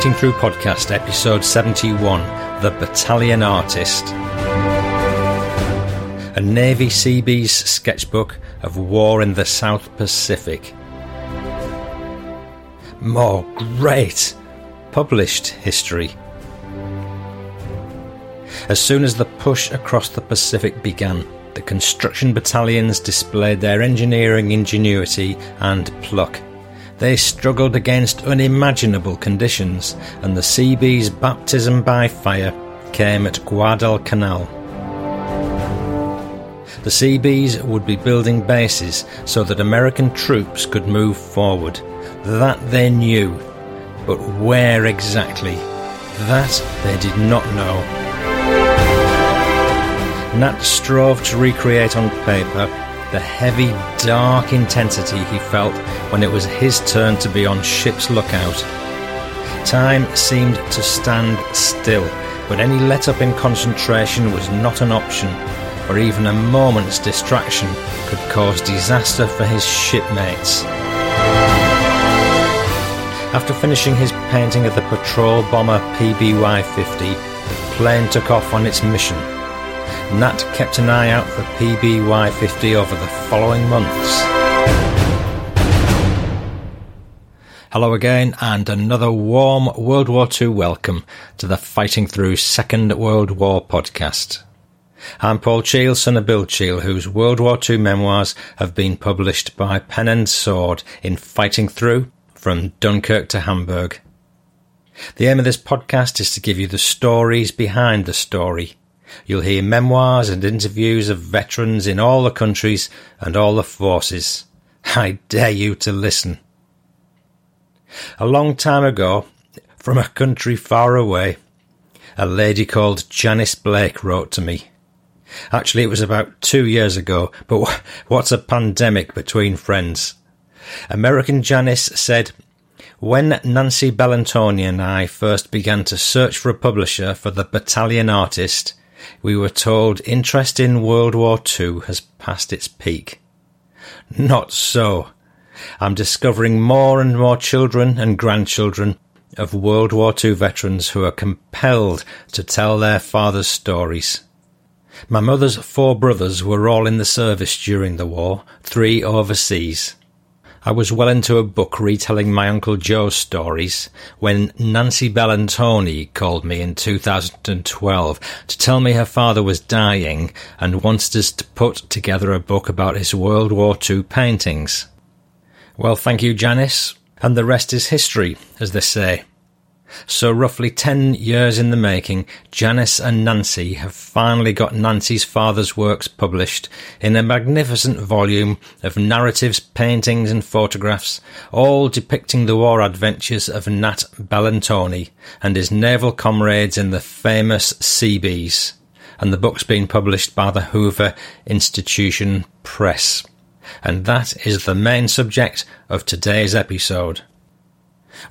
Fighting Through Podcast, episode 71 The Battalion Artist. A Navy Seabees sketchbook of war in the South Pacific. More great published history. As soon as the push across the Pacific began, the construction battalions displayed their engineering ingenuity and pluck. They struggled against unimaginable conditions, and the Seabees' baptism by fire came at Guadalcanal. The Seabees would be building bases so that American troops could move forward. That they knew, but where exactly? That they did not know. Nat strove to recreate on paper the heavy, dark intensity he felt when it was his turn to be on ship's lookout. Time seemed to stand still, but any let up in concentration was not an option, or even a moment's distraction could cause disaster for his shipmates. After finishing his painting of the patrol bomber PBY 50, the plane took off on its mission Nat kept an eye out for PBY 50 over the following months. Hello again, and another warm World War II welcome to the Fighting Through Second World War podcast. I'm Paul Cheall, son of Bill Cheall, whose World War II memoirs have been published by Pen and Sword in Fighting Through from Dunkirk to Hamburg. The aim of this podcast is to give you the stories behind the story You'll hear memoirs and interviews of veterans in all the countries and all the forces. I dare you to listen. A long time ago, from a country far away, a lady called Janice Blake wrote to me. Actually, it was about two years ago, but what's a pandemic between friends? American Janice said, when Nancy Bellantoni and I first began to search for a publisher for the Battalion Artist, we were told interest in World War II has passed its peak. Not so. I'm discovering more and more children and grandchildren of World War II veterans who are compelled to tell their father's stories. My mother's four brothers were all in the service during the war, three overseas. I was well into a book retelling my Uncle Joe's stories when Nancy Bellantoni called me in 2012 to tell me her father was dying and wanted us to put together a book about his World War II paintings. Well, thank you, Janice, and the rest is history, as they say. So, roughly 10 years in the making, Janice and Nancy have finally got Nancy's father's works published in a magnificent volume of narratives, paintings, and photographs, all depicting the war adventures of Nat Bellantoni and his naval comrades in the famous Seabees. And the book's been published by the Hoover Institution Press. And that is the main subject of today's episode.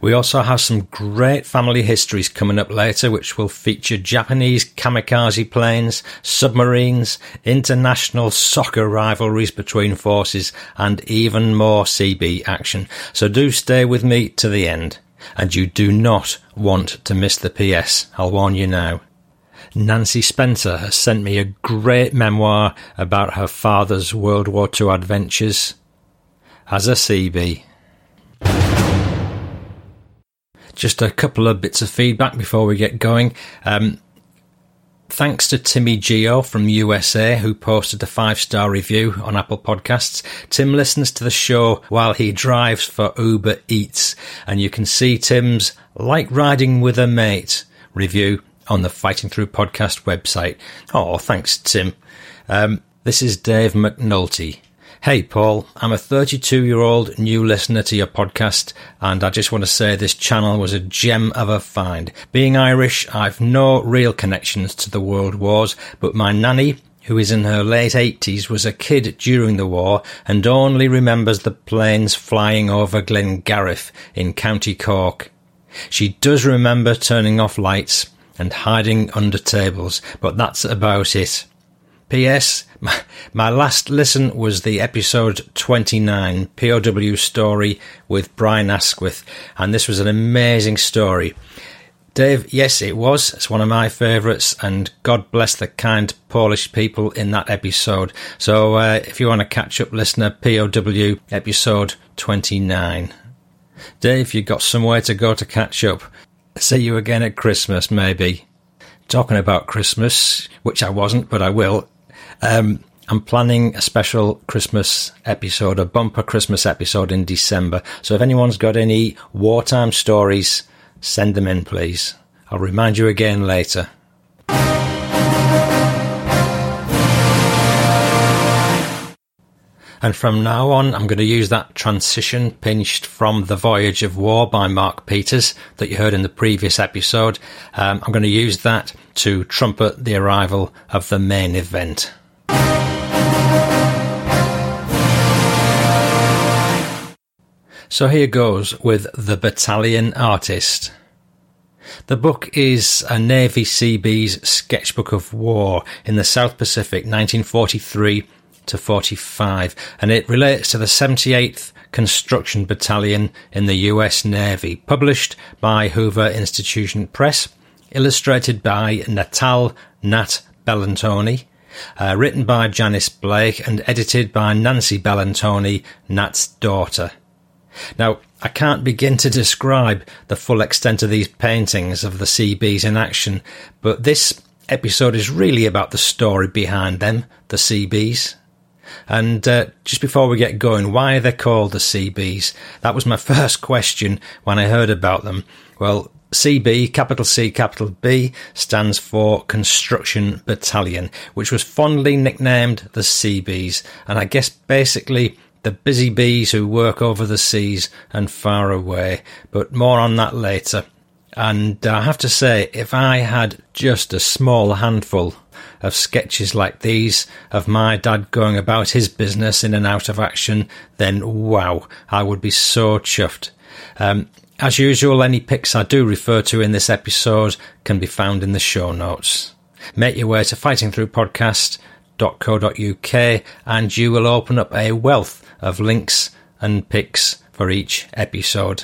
We also have some great family histories coming up later, which will feature Japanese kamikaze planes, submarines, international soccer rivalries between forces, and even more CB action. So do stay with me to the end. And you do not want to miss the PS. I'll warn you now. Nancy Spencer has sent me a great memoir about her father's World War II adventures as a Seabee. Just a couple of bits of feedback before we get going. Um, thanks to Timmy Geo from USA who posted a five star review on Apple Podcasts. Tim listens to the show while he drives for Uber Eats, and you can see Tim's Like Riding with a Mate review on the Fighting Through podcast website. Oh, thanks, Tim. Um, this is Dave McNulty. Hey, Paul, I'm a 32 year old new listener to your podcast, and I just want to say this channel was a gem of a find. Being Irish, I've no real connections to the world wars, but my nanny, who is in her late 80s, was a kid during the war and only remembers the planes flying over Glengarriff in County Cork. She does remember turning off lights and hiding under tables, but that's about it. P.S. My, my last listen was the episode 29, POW story with Brian Asquith, and this was an amazing story. Dave, yes, it was. It's one of my favourites, and God bless the kind Polish people in that episode. So, uh, if you want to catch up, listener, POW episode 29. Dave, you've got somewhere to go to catch up. See you again at Christmas, maybe. Talking about Christmas, which I wasn't, but I will. Um, I'm planning a special Christmas episode, a bumper Christmas episode in December. So if anyone's got any wartime stories, send them in, please. I'll remind you again later. And from now on, I'm going to use that transition pinched from The Voyage of War by Mark Peters that you heard in the previous episode. Um, I'm going to use that to trumpet the arrival of the main event. So here goes with The Battalion Artist. The book is a Navy Seabees sketchbook of war in the South Pacific 1943 to 45 and it relates to the 78th Construction Battalion in the US Navy, published by Hoover Institution Press, illustrated by Natal Nat Bellantoni, uh, written by Janice Blake and edited by Nancy Bellantoni, Nat's daughter. Now, I can't begin to describe the full extent of these paintings of the Seabees in action, but this episode is really about the story behind them, the Seabees. And uh, just before we get going, why are they called the Seabees? That was my first question when I heard about them. Well, CB, capital C, capital B, stands for Construction Battalion, which was fondly nicknamed the Seabees. And I guess basically the busy bees who work over the seas and far away. But more on that later. And I have to say, if I had just a small handful of sketches like these of my dad going about his business in and out of action, then wow, I would be so chuffed. Um, as usual, any pics I do refer to in this episode can be found in the show notes. Make your way to fightingthroughpodcast.co.uk and you will open up a wealth of links and pics for each episode.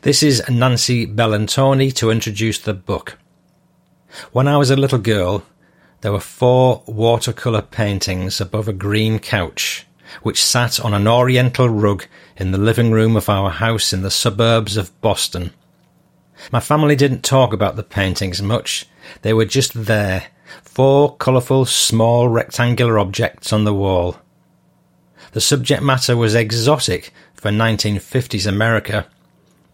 This is Nancy Bellantoni to introduce the book. When I was a little girl, there were four watercolour paintings above a green couch, which sat on an oriental rug in the living room of our house in the suburbs of Boston. My family didn't talk about the paintings much. They were just there, four colourful small rectangular objects on the wall. The subject matter was exotic for 1950s America.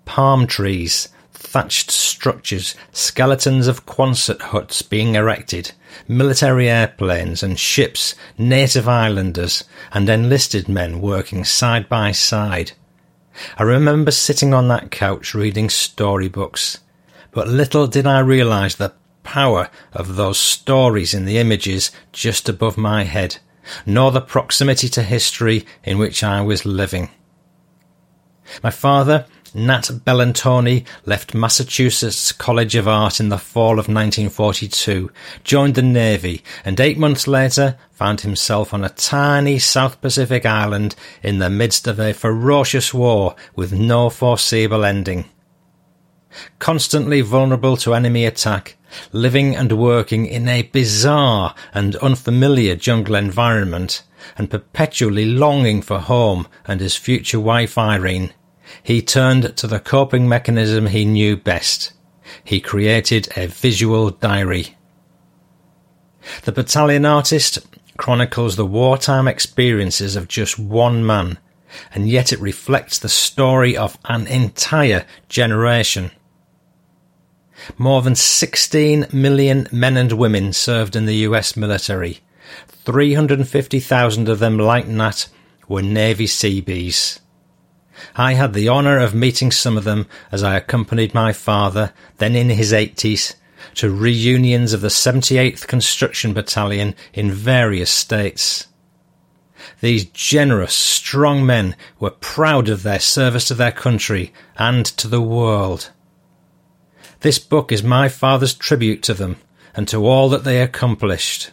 Palm trees, thatched structures, skeletons of Quonset huts being erected, military airplanes and ships, native islanders, and enlisted men working side by side. I remember sitting on that couch reading storybooks, but little did I realize the power of those stories in the images just above my head, nor the proximity to history in which I was living. My father Nat Bellantoni left Massachusetts College of Art in the fall of 1942, joined the Navy, and eight months later found himself on a tiny South Pacific island in the midst of a ferocious war with no foreseeable ending. Constantly vulnerable to enemy attack, living and working in a bizarre and unfamiliar jungle environment, and perpetually longing for home and his future wife Irene, he turned to the coping mechanism he knew best. He created a visual diary. The battalion artist chronicles the wartime experiences of just one man, and yet it reflects the story of an entire generation. More than 16 million men and women served in the US military. 350,000 of them, like Nat, were Navy Seabees. I had the honour of meeting some of them as I accompanied my father, then in his 80s, to reunions of the 78th Construction Battalion in various states. These generous, strong men were proud of their service to their country and to the world. This book is my father's tribute to them and to all that they accomplished.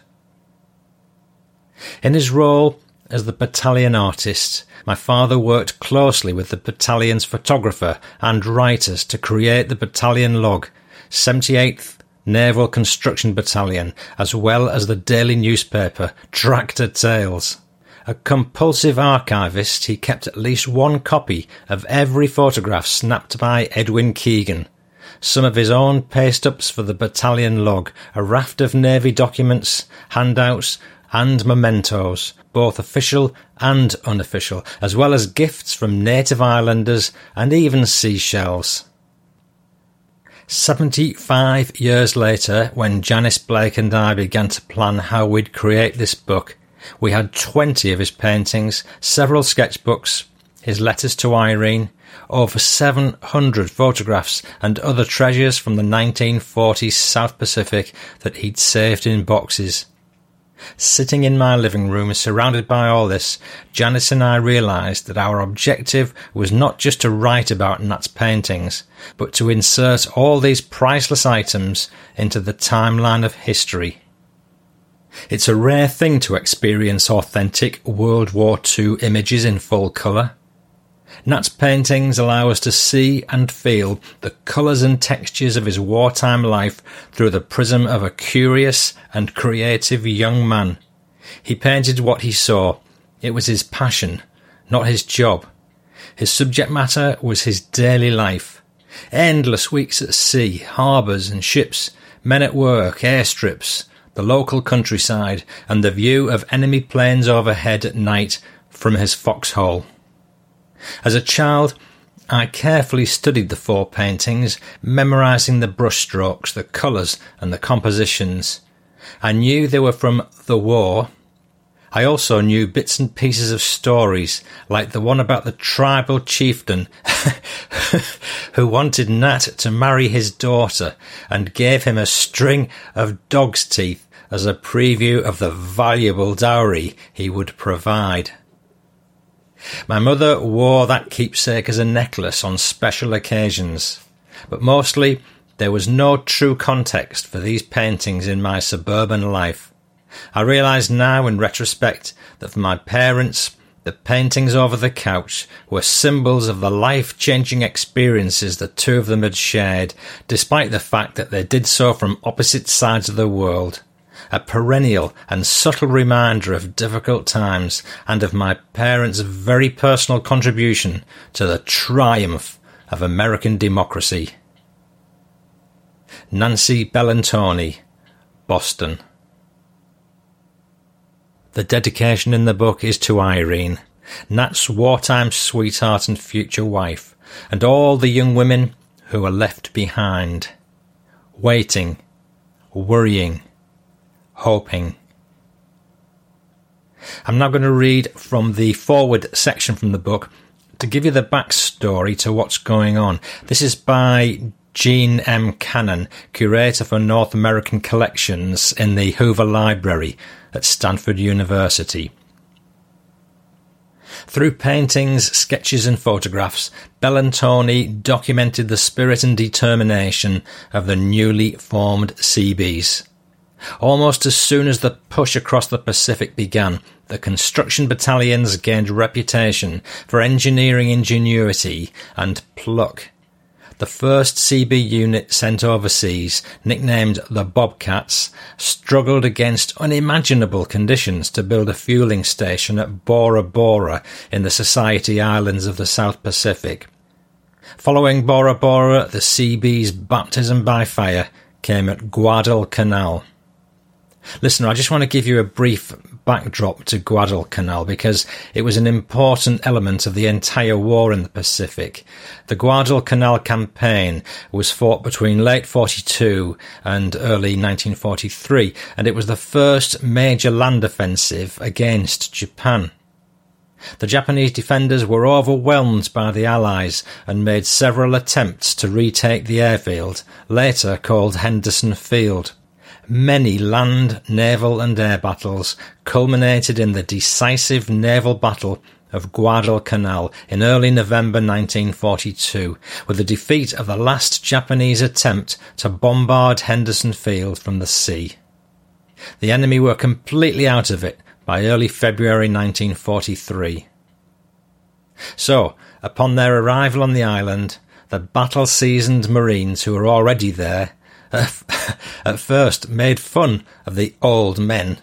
In his role as the battalion artist, my father worked closely with the battalion's photographer and writers to create the battalion log, 78th Naval Construction Battalion, as well as the daily newspaper Tractor Tales. A compulsive archivist, he kept at least one copy of every photograph snapped by Edwin Keegan, some of his own paste ups for the battalion log, a raft of Navy documents, handouts, and mementos, both official and unofficial, as well as gifts from native islanders and even seashells. 75 years later, when Janice Blake and I began to plan how we'd create this book, we had 20 of his paintings, several sketchbooks, his letters to Irene, over 700 photographs and other treasures from the 1940s South Pacific that he'd saved in boxes. Sitting in my living room, surrounded by all this, Janice and I realised that our objective was not just to write about Nat's paintings, but to insert all these priceless items into the timeline of history. It's a rare thing to experience authentic World War II images in full colour. Nat's paintings allow us to see and feel the colours and textures of his wartime life through the prism of a curious and creative young man. He painted what he saw. It was his passion, not his job. His subject matter was his daily life. Endless weeks at sea, harbours and ships, men at work, airstrips, the local countryside, and the view of enemy planes overhead at night from his foxhole. As a child, I carefully studied the four paintings, memorizing the brushstrokes, the colours, and the compositions. I knew they were from the war. I also knew bits and pieces of stories, like the one about the tribal chieftain who wanted Nat to marry his daughter and gave him a string of dog's teeth as a preview of the valuable dowry he would provide. My mother wore that keepsake as a necklace on special occasions, but mostly there was no true context for these paintings in my suburban life. I realise now in retrospect that for my parents, the paintings over the couch were symbols of the life changing experiences the two of them had shared, despite the fact that they did so from opposite sides of the world a perennial and subtle reminder of difficult times and of my parents' very personal contribution to the triumph of American democracy. Nancy Bellantoni, Boston. The dedication in the book is to Irene, Nat's wartime sweetheart and future wife, and all the young women who are left behind, waiting, worrying, hoping. I'm now going to read from the forward section from the book to give you the backstory to what's going on. This is by Jean M. Cannon, curator for North American collections in the Hoover Library at Stanford University. Through paintings, sketches, and photographs, Bellantoni documented the spirit and determination of the newly formed Seabees. Almost as soon as the push across the Pacific began, the construction battalions gained reputation for engineering ingenuity and pluck. The first CB unit sent overseas, nicknamed the Bobcats, struggled against unimaginable conditions to build a fueling station at Bora Bora in the Society Islands of the South Pacific. Following Bora Bora, the CB's baptism by fire came at Guadalcanal. Listener, I just want to give you a brief backdrop to Guadalcanal because it was an important element of the entire war in the Pacific. The Guadalcanal campaign was fought between late 42 and early 1943, and it was the first major land offensive against Japan. The Japanese defenders were overwhelmed by the Allies and made several attempts to retake the airfield, later called Henderson Field. Many land, naval, and air battles culminated in the decisive naval battle of Guadalcanal in early November 1942, with the defeat of the last Japanese attempt to bombard Henderson Field from the sea. The enemy were completely out of it by early February 1943. So, upon their arrival on the island, the battle seasoned Marines who were already there at first made fun of the old men.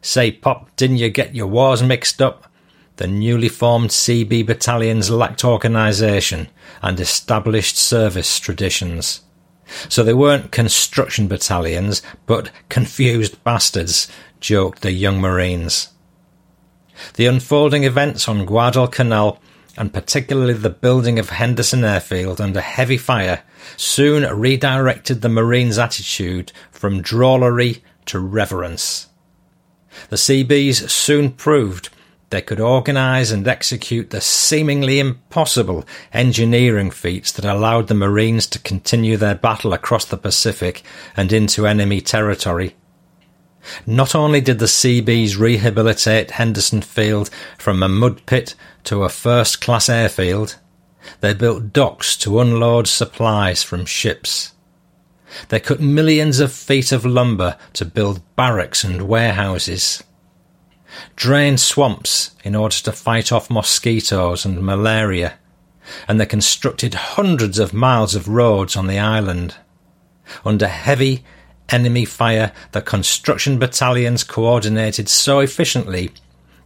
Say, Pop, didn't you get your wars mixed up? The newly formed CB battalions lacked organisation and established service traditions. So they weren't construction battalions, but confused bastards, joked the young Marines. The unfolding events on Guadalcanal and particularly the building of Henderson Airfield under heavy fire, soon redirected the Marines' attitude from drollery to reverence. The CBs soon proved they could organise and execute the seemingly impossible engineering feats that allowed the Marines to continue their battle across the Pacific and into enemy territory. Not only did the CBs rehabilitate Henderson Field from a mud pit to a first class airfield, they built docks to unload supplies from ships. They cut millions of feet of lumber to build barracks and warehouses. Drained swamps in order to fight off mosquitoes and malaria. And they constructed hundreds of miles of roads on the island. Under heavy enemy fire, the construction battalions coordinated so efficiently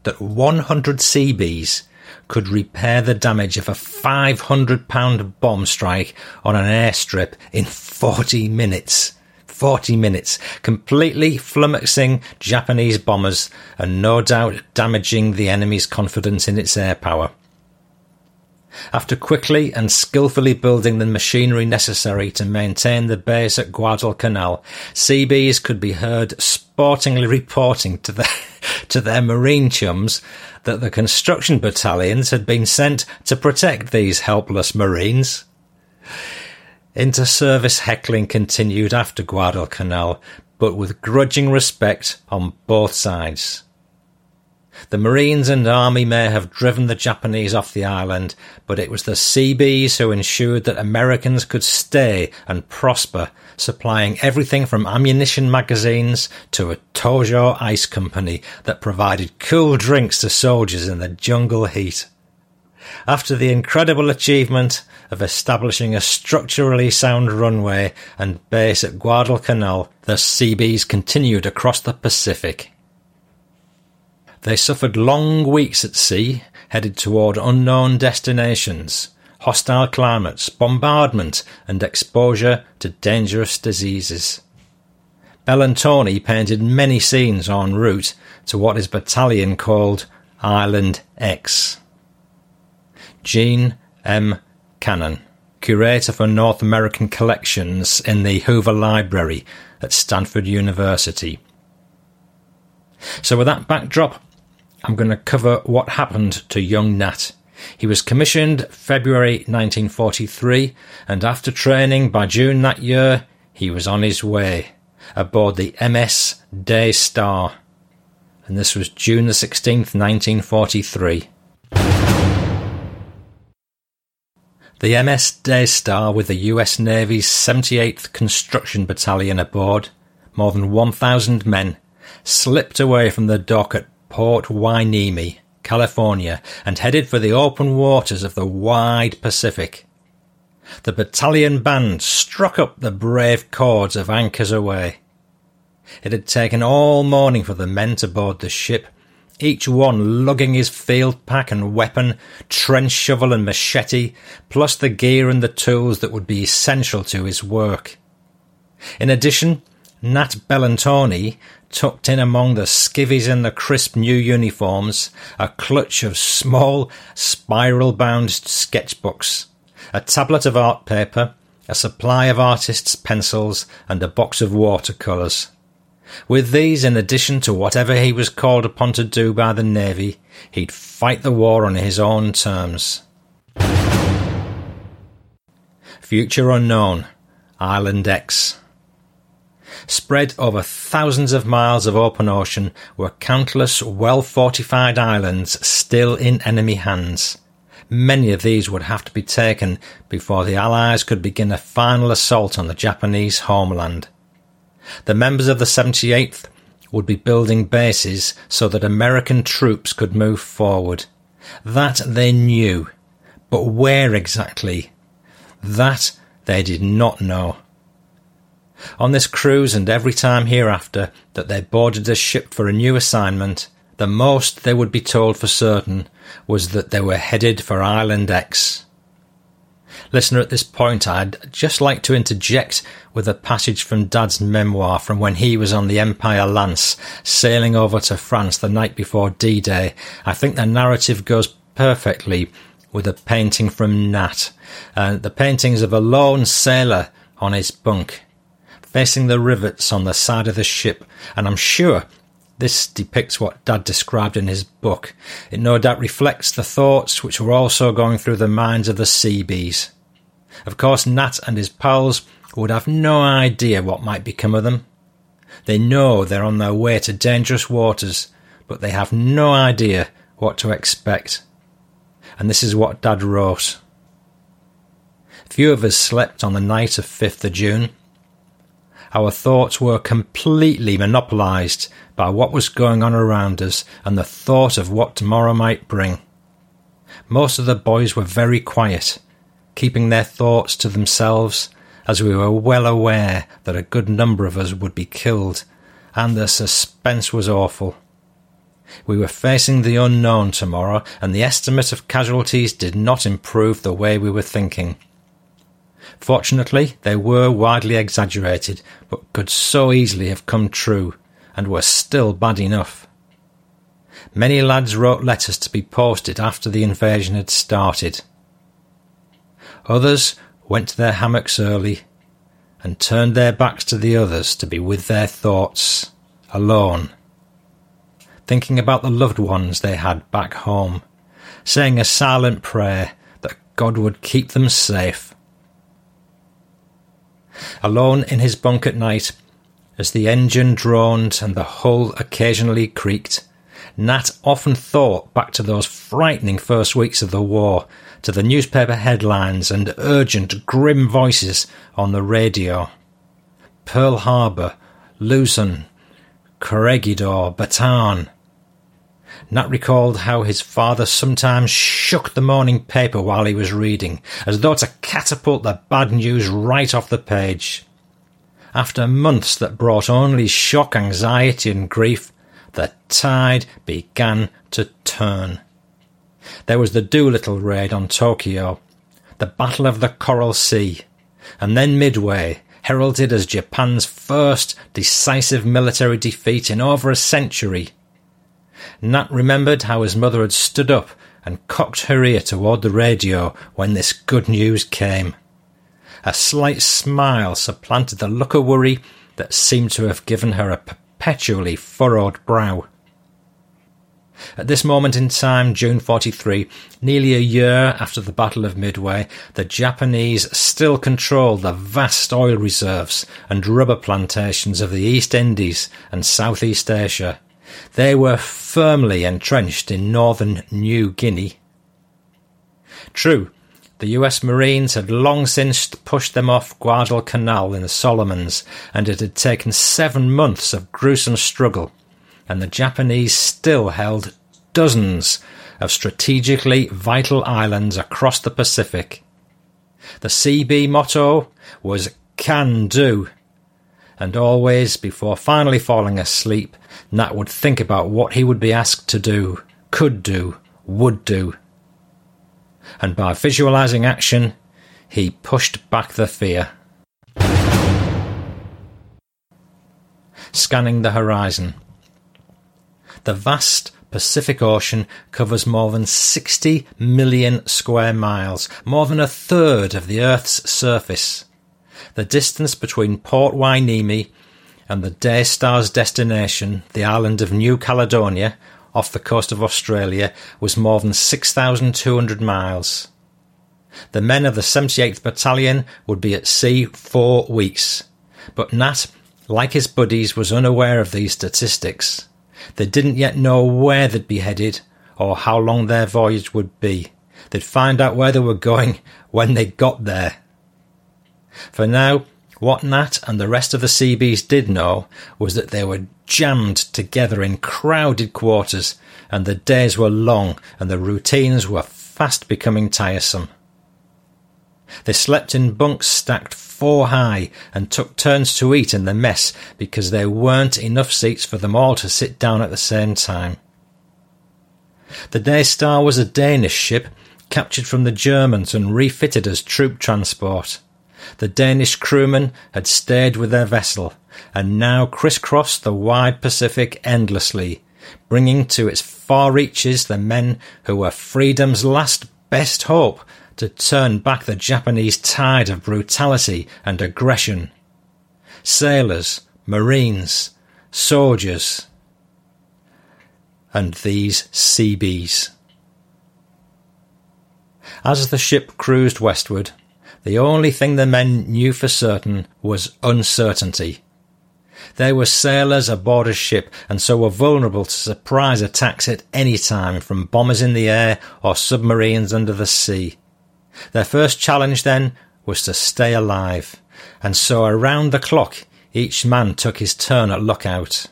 that 100 CBs could repair the damage of a 500 pound bomb strike on an airstrip in 40 minutes. 40 minutes, completely flummoxing Japanese bombers and no doubt damaging the enemy's confidence in its air power. After quickly and skillfully building the machinery necessary to maintain the base at Guadalcanal, CBs could be heard sportingly reporting to their, to their marine chums that the construction battalions had been sent to protect these helpless marines. Inter-service heckling continued after Guadalcanal, but with grudging respect on both sides. The Marines and Army may have driven the Japanese off the island, but it was the CBs who ensured that Americans could stay and prosper, supplying everything from ammunition magazines to a Tojo ice company that provided cool drinks to soldiers in the jungle heat. After the incredible achievement of establishing a structurally sound runway and base at Guadalcanal, the CBs continued across the Pacific. They suffered long weeks at sea, headed toward unknown destinations, hostile climates, bombardment, and exposure to dangerous diseases. Bellantoni painted many scenes en route to what his battalion called Island X. Jean M. Cannon, curator for North American collections in the Hoover Library at Stanford University. So, with that backdrop, I'm going to cover what happened to young Nat. He was commissioned February 1943, and after training by June that year, he was on his way aboard the MS Day Star. And this was June the 16th, 1943. The MS Daystar, with the US Navy's 78th Construction Battalion aboard, more than 1,000 men, slipped away from the dock at Port Hueneme, California, and headed for the open waters of the wide Pacific. The battalion band struck up the brave chords of Anchors Aweigh. It had taken all morning for the men to board the ship, each one lugging his field pack and weapon, trench shovel and machete, plus the gear and the tools that would be essential to his work. In addition, Nat Bellantoni tucked in among the skivvies and the crisp new uniforms, a clutch of small, spiral bound sketchbooks, a tablet of art paper, a supply of artists' pencils, and a box of watercolours. With these, in addition to whatever he was called upon to do by the Navy, he'd fight the war on his own terms. Future Unknown, Island X. Spread over thousands of miles of open ocean were countless well fortified islands still in enemy hands. Many of these would have to be taken before the Allies could begin a final assault on the Japanese homeland. The members of the 78th would be building bases so that American troops could move forward. That they knew. But where exactly? That they did not know. On this cruise and every time hereafter that they boarded a ship for a new assignment, the most they would be told for certain was that they were headed for Island X. Listener, at this point, I'd just like to interject with a passage from Dad's memoir from when he was on the Empire Lance, sailing over to France the night before D Day. I think the narrative goes perfectly with a painting from Nat. Uh, the paintings of a lone sailor on his bunk, facing the rivets on the side of the ship, and I'm sure this depicts what Dad described in his book. It no doubt reflects the thoughts which were also going through the minds of the Seabees. Of course, Nat and his pals would have no idea what might become of them. They know they're on their way to dangerous waters, but they have no idea what to expect. And this is what Dad wrote. Few of us slept on the night of 5th of June. Our thoughts were completely monopolised by what was going on around us and the thought of what tomorrow might bring. Most of the boys were very quiet, keeping their thoughts to themselves, as we were well aware that a good number of us would be killed, and the suspense was awful. We were facing the unknown tomorrow, and the estimate of casualties did not improve the way we were thinking. Fortunately, they were widely exaggerated, but could so easily have come true, and were still bad enough. Many lads wrote letters to be posted after the invasion had started. Others went to their hammocks early and turned their backs to the others to be with their thoughts, alone, thinking about the loved ones they had back home, saying a silent prayer that God would keep them safe. Alone in his bunk at night, as the engine droned and the hull occasionally creaked, Nat often thought back to those frightening first weeks of the war, to the newspaper headlines and urgent, grim voices on the radio. Pearl Harbor, Luzon, Corregidor, Bataan. Nat recalled how his father sometimes shook the morning paper while he was reading, as though to catapult the bad news right off the page. After months that brought only shock, anxiety, and grief, the tide began to turn. There was the Doolittle raid on Tokyo, the Battle of the Coral Sea, and then Midway, heralded as Japan's first decisive military defeat in over a century. Nat remembered how his mother had stood up and cocked her ear toward the radio when this good news came. A slight smile supplanted the look of worry that seemed to have given her a perpetually furrowed brow. At this moment in time, June 43, nearly a year after the Battle of Midway, the Japanese still controlled the vast oil reserves and rubber plantations of the East Indies and Southeast Asia. They were firmly entrenched in northern New Guinea. True, the US Marines had long since pushed them off Guadalcanal in the Solomons, and it had taken seven months of gruesome struggle, and the Japanese still held dozens of strategically vital islands across the Pacific. The CB motto was can do, and always before finally falling asleep, Nat would think about what he would be asked to do, could do, would do and by visualizing action, he pushed back the fear. Scanning the horizon. The vast Pacific Ocean covers more than 60 million square miles, more than a third of the Earth's surface. The distance between Port Hueneme and the Daystar's destination, the island of New Caledonia, off the coast of Australia was more than 6,200 miles. The men of the 78th Battalion would be at sea four weeks, but Nat, like his buddies, was unaware of these statistics. They didn't yet know where they'd be headed or how long their voyage would be. They'd find out where they were going when they got there. For now, What Nat and the rest of the Seabees did know was that they were jammed together in crowded quarters, and the days were long and the routines were fast becoming tiresome. They slept in bunks stacked four high and took turns to eat in the mess because there weren't enough seats for them all to sit down at the same time. The Daystar was a Danish ship captured from the Germans and refitted as troop transport. The Danish crewmen had stayed with their vessel and now crisscrossed the wide Pacific endlessly, bringing to its far reaches the men who were freedom's last best hope to turn back the Japanese tide of brutality and aggression. Sailors, marines, soldiers, and these Seabees. As the ship cruised westward, the only thing the men knew for certain was uncertainty. They were sailors aboard a ship and so were vulnerable to surprise attacks at any time from bombers in the air or submarines under the sea. Their first challenge then was to stay alive, and so around the clock each man took his turn at lookout.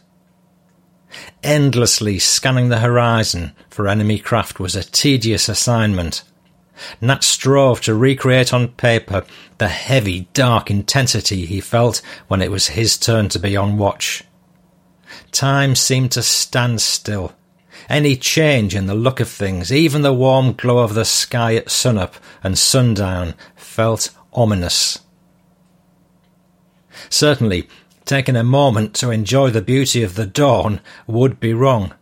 Endlessly scanning the horizon for enemy craft was a tedious assignment. Nat strove to recreate on paper the heavy, dark intensity he felt when it was his turn to be on watch. Time seemed to stand still. Any change in the look of things, even the warm glow of the sky at sunup and sundown, felt ominous. Certainly, taking a moment to enjoy the beauty of the dawn would be wrong.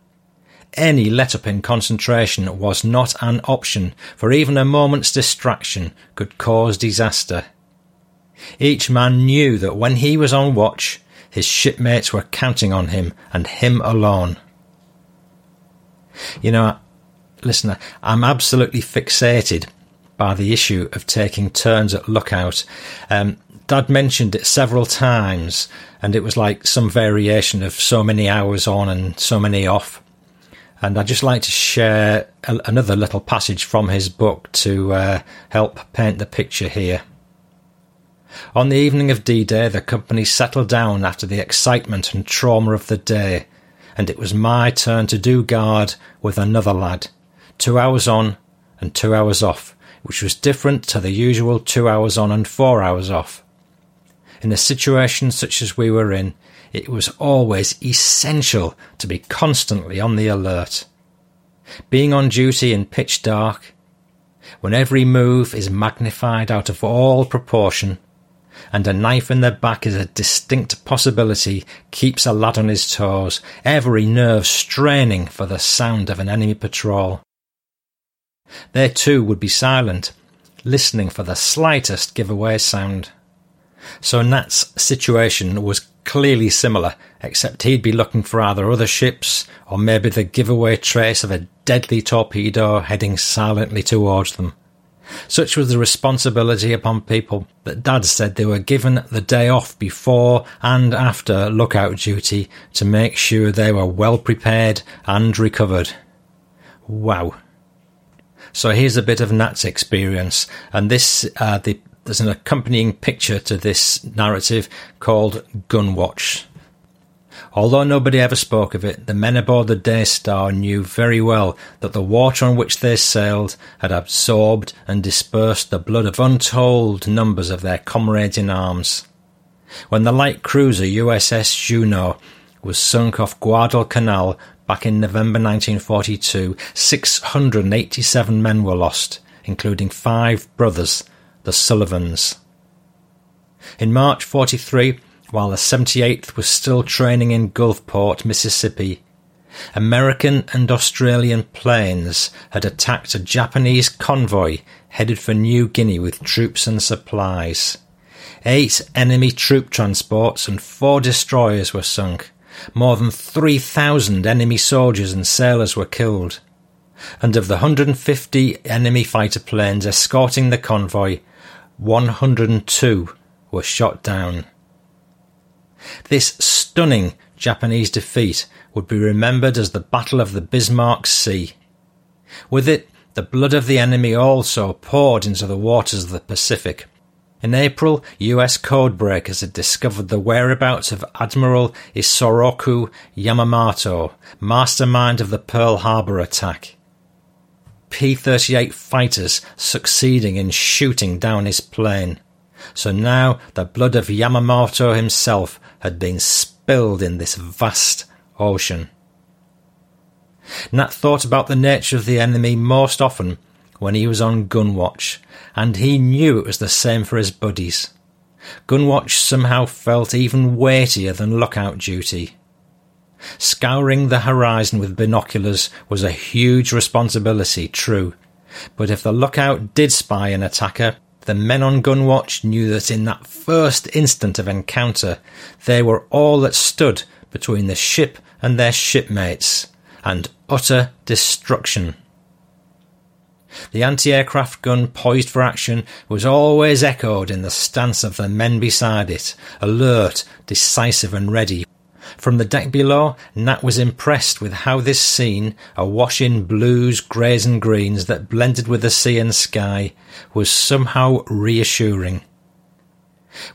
Any let up in concentration was not an option, for even a moment's distraction could cause disaster. Each man knew that when he was on watch, his shipmates were counting on him and him alone. You know, listener, I'm absolutely fixated by the issue of taking turns at lookout. Um, Dad mentioned it several times, and it was like some variation of so many hours on and so many off. And I'd just like to share a, another little passage from his book to uh, help paint the picture here. On the evening of D Day, the company settled down after the excitement and trauma of the day, and it was my turn to do guard with another lad. Two hours on and two hours off, which was different to the usual two hours on and four hours off. In a situation such as we were in, it was always essential to be constantly on the alert. Being on duty in pitch dark, when every move is magnified out of all proportion, and a knife in the back is a distinct possibility, keeps a lad on his toes, every nerve straining for the sound of an enemy patrol. They too would be silent, listening for the slightest giveaway sound. So Nat's situation was clearly similar, except he'd be looking for either other ships or maybe the giveaway trace of a deadly torpedo heading silently towards them. Such was the responsibility upon people that Dad said they were given the day off before and after lookout duty to make sure they were well prepared and recovered. Wow. So here's a bit of Nat's experience, and this uh, the there's an accompanying picture to this narrative called Gunwatch. Although nobody ever spoke of it, the men aboard the Daystar knew very well that the water on which they sailed had absorbed and dispersed the blood of untold numbers of their comrades in arms. When the light cruiser USS Juneau was sunk off Guadalcanal back in November 1942, 687 men were lost, including five brothers the Sullivans. In March 43, while the 78th was still training in Gulfport, Mississippi, American and Australian planes had attacked a Japanese convoy headed for New Guinea with troops and supplies. Eight enemy troop transports and four destroyers were sunk. More than 3,000 enemy soldiers and sailors were killed. And of the 150 enemy fighter planes escorting the convoy, 102 were shot down. This stunning Japanese defeat would be remembered as the Battle of the Bismarck Sea. With it, the blood of the enemy also poured into the waters of the Pacific. In April, US codebreakers had discovered the whereabouts of Admiral Isoroku Yamamoto, mastermind of the Pearl Harbor attack. P 38 fighters succeeding in shooting down his plane. So now the blood of Yamamoto himself had been spilled in this vast ocean. Nat thought about the nature of the enemy most often when he was on gun watch, and he knew it was the same for his buddies. Gunwatch somehow felt even weightier than lookout duty. Scouring the horizon with binoculars was a huge responsibility, true, but if the lookout did spy an attacker, the men on gunwatch knew that in that first instant of encounter, they were all that stood between the ship and their shipmates, and utter destruction. The anti-aircraft gun poised for action was always echoed in the stance of the men beside it, alert, decisive and ready. From the deck below, Nat was impressed with how this scene, awash in blues, greys and greens that blended with the sea and sky, was somehow reassuring.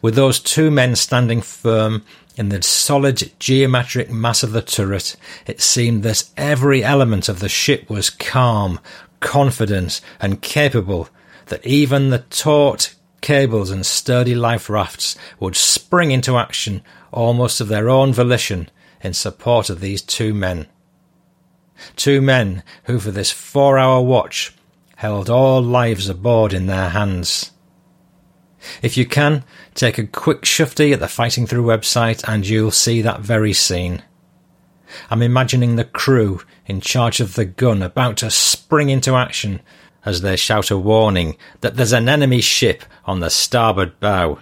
With those two men standing firm in the solid geometric mass of the turret, it seemed that every element of the ship was calm, confident, and capable that even the taut cables and sturdy life rafts would spring into action almost of their own volition in support of these two men. Two men who, for this four hour watch, held all lives aboard in their hands. If you can, take a quick shufty at the Fighting Through website and you'll see that very scene. I'm imagining the crew in charge of the gun about to spring into action as they shout a warning that there's an enemy ship on the starboard bow.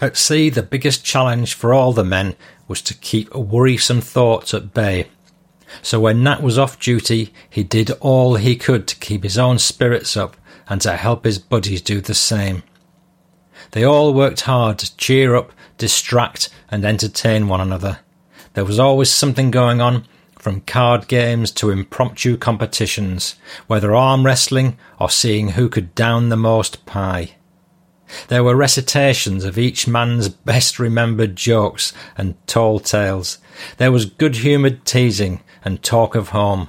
At sea, the biggest challenge for all the men was to keep worrisome thoughts at bay. So when Nat was off duty, he did all he could to keep his own spirits up and to help his buddies do the same. They all worked hard to cheer up, distract, and entertain one another. There was always something going on, from card games to impromptu competitions, whether arm wrestling or seeing who could down the most pie. There were recitations of each man's best remembered jokes and tall tales. There was good humoured teasing and talk of home.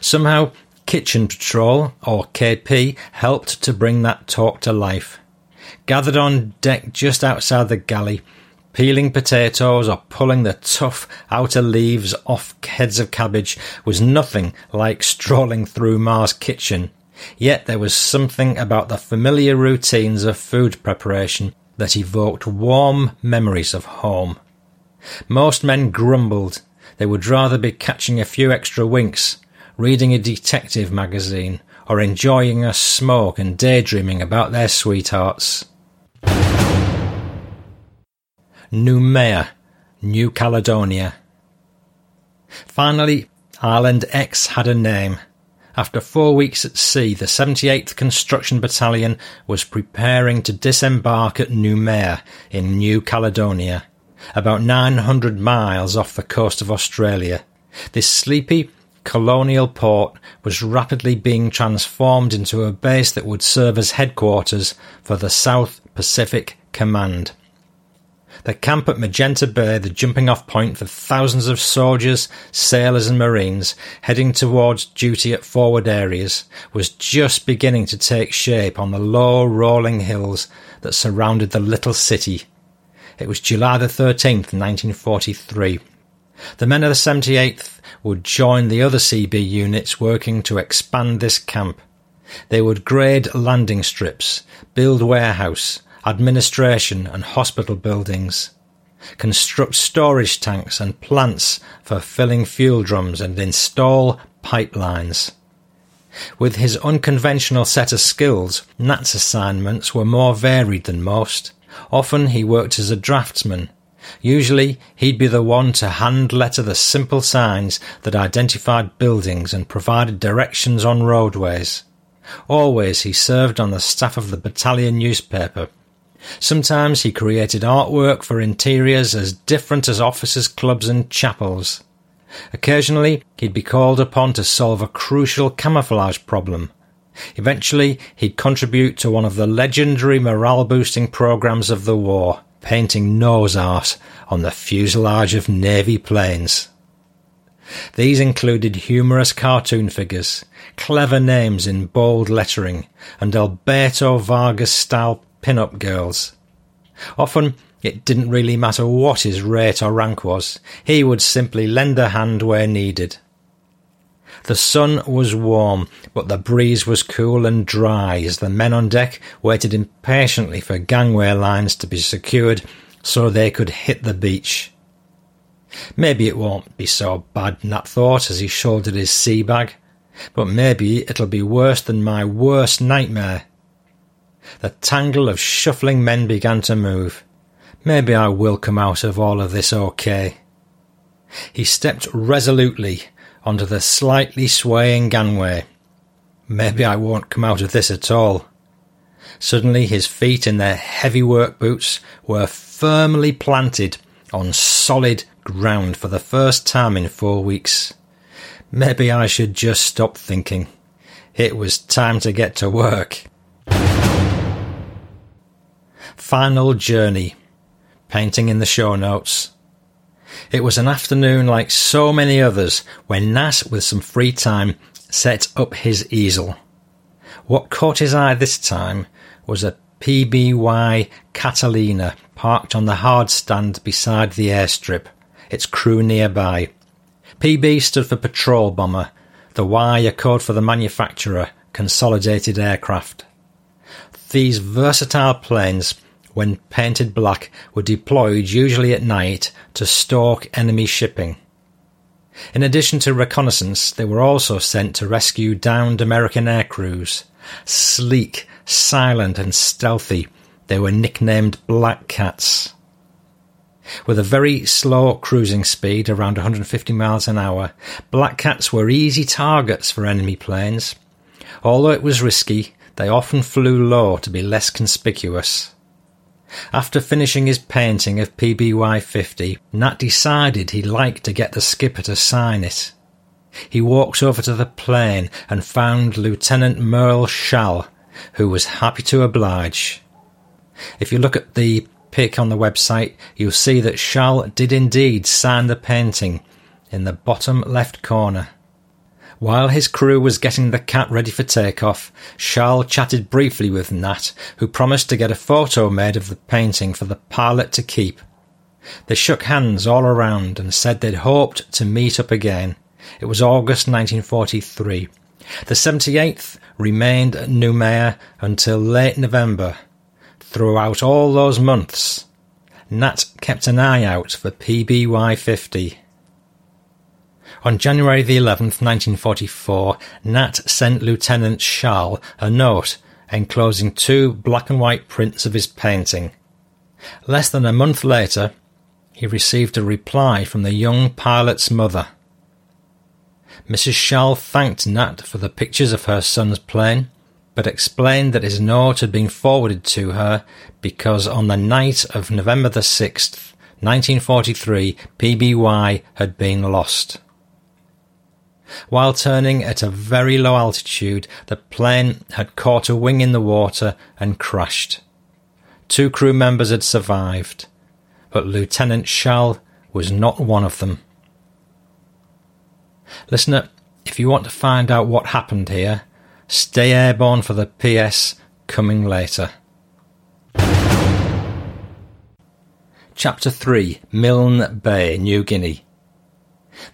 Somehow, Kitchen Patrol, or KP, helped to bring that talk to life. Gathered on deck just outside the galley, Peeling potatoes or pulling the tough outer leaves off heads of cabbage was nothing like strolling through Ma's kitchen. Yet there was something about the familiar routines of food preparation that evoked warm memories of home. Most men grumbled. They would rather be catching a few extra winks, reading a detective magazine, or enjoying a smoke and daydreaming about their sweethearts. Noumea, New Caledonia. Finally, Island X had a name. After four weeks at sea, the 78th Construction Battalion was preparing to disembark at Noumea in New Caledonia, about 900 miles off the coast of Australia. This sleepy, colonial port was rapidly being transformed into a base that would serve as headquarters for the South Pacific Command. The camp at Magenta Bay, the jumping off point for thousands of soldiers, sailors, and marines heading towards duty at forward areas, was just beginning to take shape on the low, rolling hills that surrounded the little city. It was July the 13th, 1943. The men of the 78th would join the other CB units working to expand this camp. They would grade landing strips, build warehouse, administration and hospital buildings, construct storage tanks and plants for filling fuel drums and install pipelines. With his unconventional set of skills, Nat's assignments were more varied than most. Often he worked as a draftsman. Usually he'd be the one to hand letter the simple signs that identified buildings and provided directions on roadways. Always he served on the staff of the battalion newspaper Sometimes he created artwork for interiors as different as officers' clubs and chapels. Occasionally, he'd be called upon to solve a crucial camouflage problem. Eventually, he'd contribute to one of the legendary morale boosting programs of the war, painting nose art on the fuselage of Navy planes. These included humorous cartoon figures, clever names in bold lettering, and Alberto Vargas style pin-up girls. Often, it didn't really matter what his rate or rank was, he would simply lend a hand where needed. The sun was warm, but the breeze was cool and dry as the men on deck waited impatiently for gangway lines to be secured so they could hit the beach. Maybe it won't be so bad, Nat thought as he shouldered his sea bag, but maybe it'll be worse than my worst nightmare. The tangle of shuffling men began to move. Maybe I will come out of all of this okay. He stepped resolutely onto the slightly swaying gangway. Maybe I won't come out of this at all. Suddenly his feet in their heavy work boots were firmly planted on solid ground for the first time in four weeks. Maybe I should just stop thinking. It was time to get to work. Final journey. Painting in the show notes. It was an afternoon like so many others when Nat, with some free time, set up his easel. What caught his eye this time was a PBY Catalina parked on the hard stand beside the airstrip, its crew nearby. PB stood for Patrol Bomber, the Y a code for the manufacturer, Consolidated Aircraft. These versatile planes when painted black, were deployed usually at night to stalk enemy shipping. In addition to reconnaissance, they were also sent to rescue downed American air crews. Sleek, silent, and stealthy, they were nicknamed Black Cats. With a very slow cruising speed, around 150 miles an hour, Black Cats were easy targets for enemy planes. Although it was risky, they often flew low to be less conspicuous. After finishing his painting of PBY 50, Nat decided he'd like to get the skipper to sign it. He walked over to the plane and found Lieutenant Merle Schall, who was happy to oblige. If you look at the pic on the website, you'll see that Schall did indeed sign the painting in the bottom left corner. While his crew was getting the cat ready for takeoff, Schall chatted briefly with Nat, who promised to get a photo made of the painting for the pilot to keep. They shook hands all around and said they'd hoped to meet up again. It was August 1943. The 78th remained at Noumea until late November. Throughout all those months, Nat kept an eye out for PBY 50. On January the 11th, 1944, Nat sent Lieutenant Schall a note enclosing two black and white prints of his painting. Less than a month later, he received a reply from the young pilot's mother. Mrs. Schall thanked Nat for the pictures of her son's plane, but explained that his note had been forwarded to her because on the night of November the 6th, 1943, PBY had been lost. While turning at a very low altitude, the plane had caught a wing in the water and crashed. Two crew members had survived, but Lieutenant Schall was not one of them. Listener, if you want to find out what happened here, stay airborne for the PS coming later. Chapter 3 Milne Bay, New Guinea.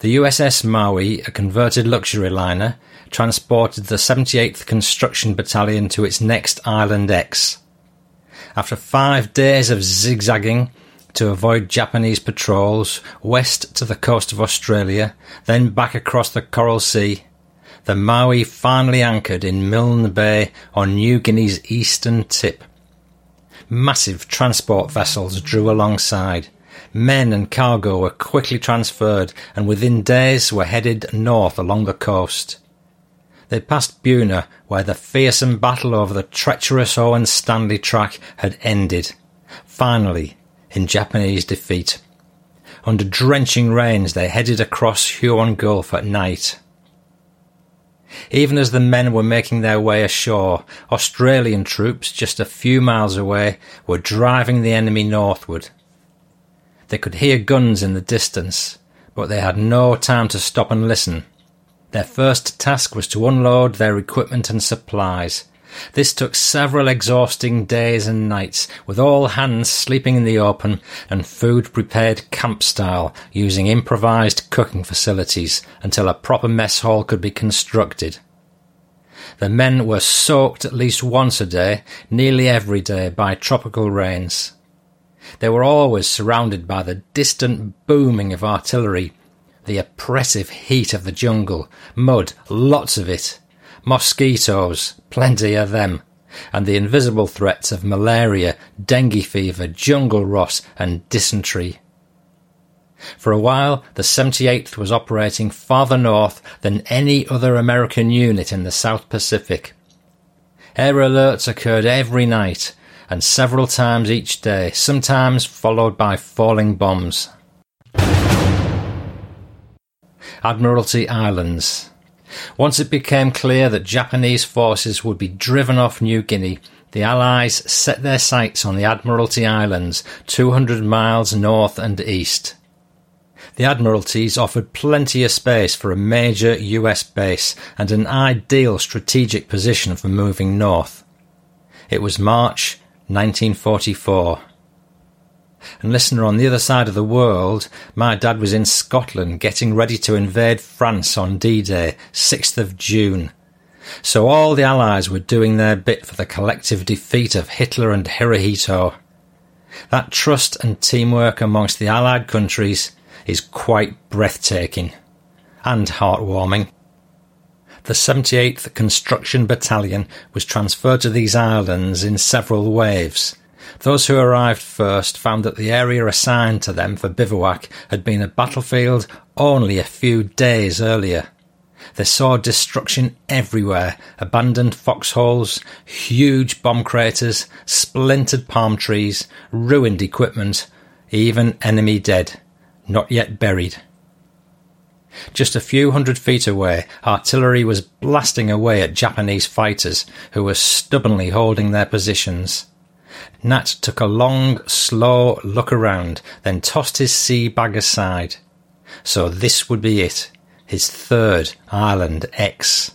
The USS Maui, a converted luxury liner, transported the 78th Construction Battalion to its next Island X. After five days of zigzagging to avoid Japanese patrols, west to the coast of Australia, then back across the Coral Sea, the Maui finally anchored in Milne Bay on New Guinea's eastern tip. Massive transport vessels drew alongside, Men and cargo were quickly transferred and within days were headed north along the coast. They passed Buna, where the fearsome battle over the treacherous Owen Stanley track had ended, finally, in Japanese defeat. Under drenching rains, they headed across Huon Gulf at night. Even as the men were making their way ashore, Australian troops just a few miles away were driving the enemy northward. They could hear guns in the distance, but they had no time to stop and listen. Their first task was to unload their equipment and supplies. This took several exhausting days and nights, with all hands sleeping in the open and food prepared camp style using improvised cooking facilities until a proper mess hall could be constructed. The men were soaked at least once a day, nearly every day, by tropical rains. They were always surrounded by the distant booming of artillery, the oppressive heat of the jungle, mud, lots of it, mosquitoes, plenty of them, and the invisible threats of malaria, dengue fever, jungle rot, and dysentery. For a while, the 78th was operating farther north than any other American unit in the South Pacific. Air alerts occurred every night and several times each day, sometimes followed by falling bombs. Admiralty Islands. Once it became clear that Japanese forces would be driven off New Guinea, the Allies set their sights on the Admiralty Islands, 200 miles north and east. The Admiralties offered plenty of space for a major US base and an ideal strategic position for moving north. It was March 1944. And listener, on the other side of the world, my dad was in Scotland getting ready to invade France on D-Day, 6th of June. So all the Allies were doing their bit for the collective defeat of Hitler and Hirohito. That trust and teamwork amongst the Allied countries is quite breathtaking and heartwarming. The 78th Construction Battalion was transferred to these islands in several waves. Those who arrived first found that the area assigned to them for bivouac had been a battlefield only a few days earlier. They saw destruction everywhere abandoned foxholes, huge bomb craters, splintered palm trees, ruined equipment, even enemy dead, not yet buried. Just a few hundred feet away, artillery was blasting away at Japanese fighters who were stubbornly holding their positions. Nat took a long, slow look around, then tossed his sea bag aside. So this would be it, his third Island X.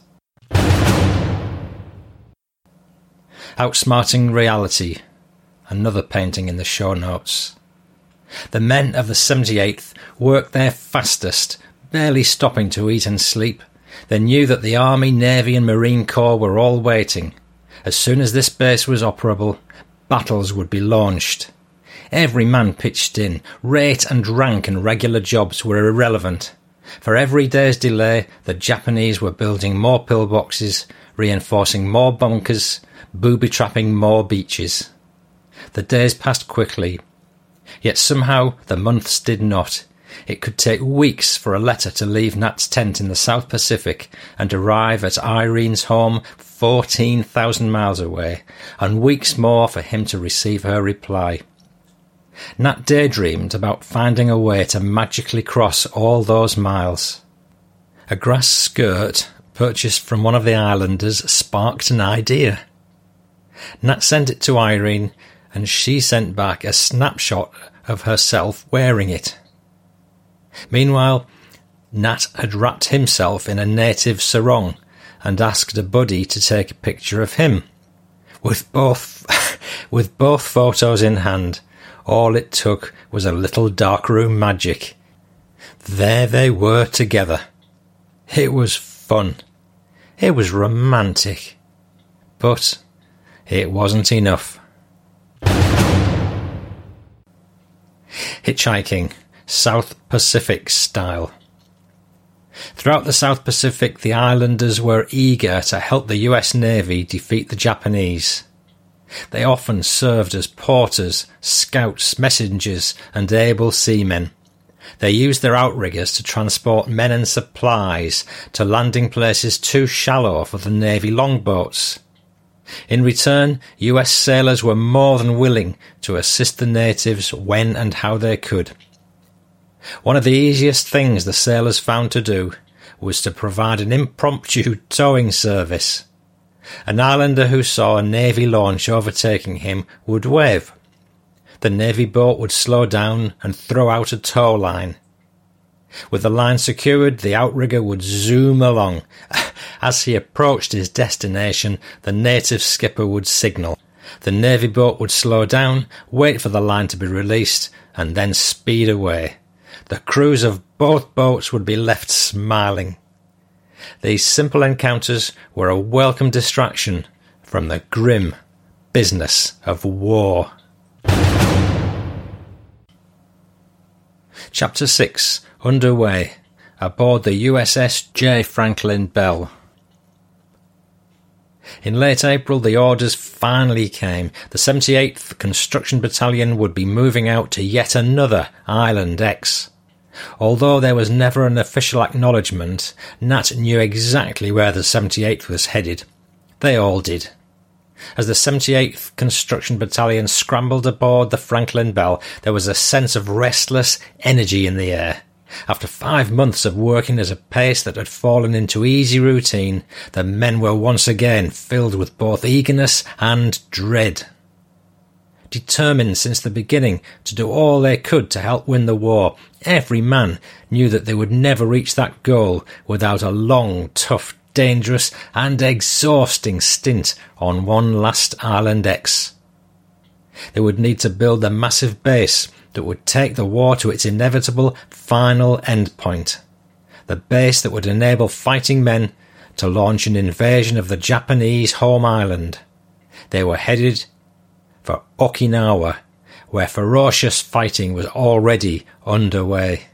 Outsmarting Reality, another painting in the show notes. The men of the 78th worked their fastest, barely stopping to eat and sleep. They knew that the Army, Navy, and Marine Corps were all waiting. As soon as this base was operable, battles would be launched. Every man pitched in. Rate and rank and regular jobs were irrelevant. For every day's delay, the Japanese were building more pillboxes, reinforcing more bunkers, booby trapping more beaches. The days passed quickly. Yet somehow the months did not. It could take weeks for a letter to leave Nat's tent in the South Pacific and arrive at Irene's home 14,000 miles away, and weeks more for him to receive her reply. Nat daydreamed about finding a way to magically cross all those miles. A grass skirt purchased from one of the islanders sparked an idea. Nat sent it to Irene, and she sent back a snapshot of herself wearing it. Meanwhile, Nat had wrapped himself in a native sarong and asked a buddy to take a picture of him. With both, with both photos in hand, all it took was a little darkroom magic. There they were together. It was fun. It was romantic. But it wasn't enough. Hitchhiking South Pacific style. Throughout the South Pacific, the islanders were eager to help the US Navy defeat the Japanese. They often served as porters, scouts, messengers, and able seamen. They used their outriggers to transport men and supplies to landing places too shallow for the Navy longboats. In return, US sailors were more than willing to assist the natives when and how they could. One of the easiest things the sailors found to do was to provide an impromptu towing service. An islander who saw a Navy launch overtaking him would wave. The Navy boat would slow down and throw out a tow line. With the line secured, the outrigger would zoom along. As he approached his destination, the native skipper would signal. The Navy boat would slow down, wait for the line to be released, and then speed away. The crews of both boats would be left smiling. These simple encounters were a welcome distraction from the grim business of war. Chapter 6 Underway aboard the USS J. Franklin Bell. In late April, the orders finally came. The 78th Construction Battalion would be moving out to yet another Island X. Although there was never an official acknowledgement, Nat knew exactly where the 78th was headed. They all did. As the 78th Construction Battalion scrambled aboard the Franklin Bell, there was a sense of restless energy in the air. After five months of working at a pace that had fallen into easy routine, the men were once again filled with both eagerness and dread. Determined since the beginning to do all they could to help win the war, every man knew that they would never reach that goal without a long, tough, dangerous, and exhausting stint on one last Island X. They would need to build a massive base that would take the war to its inevitable final endpoint. The base that would enable fighting men to launch an invasion of the Japanese home island. They were headed for Okinawa, where ferocious fighting was already underway.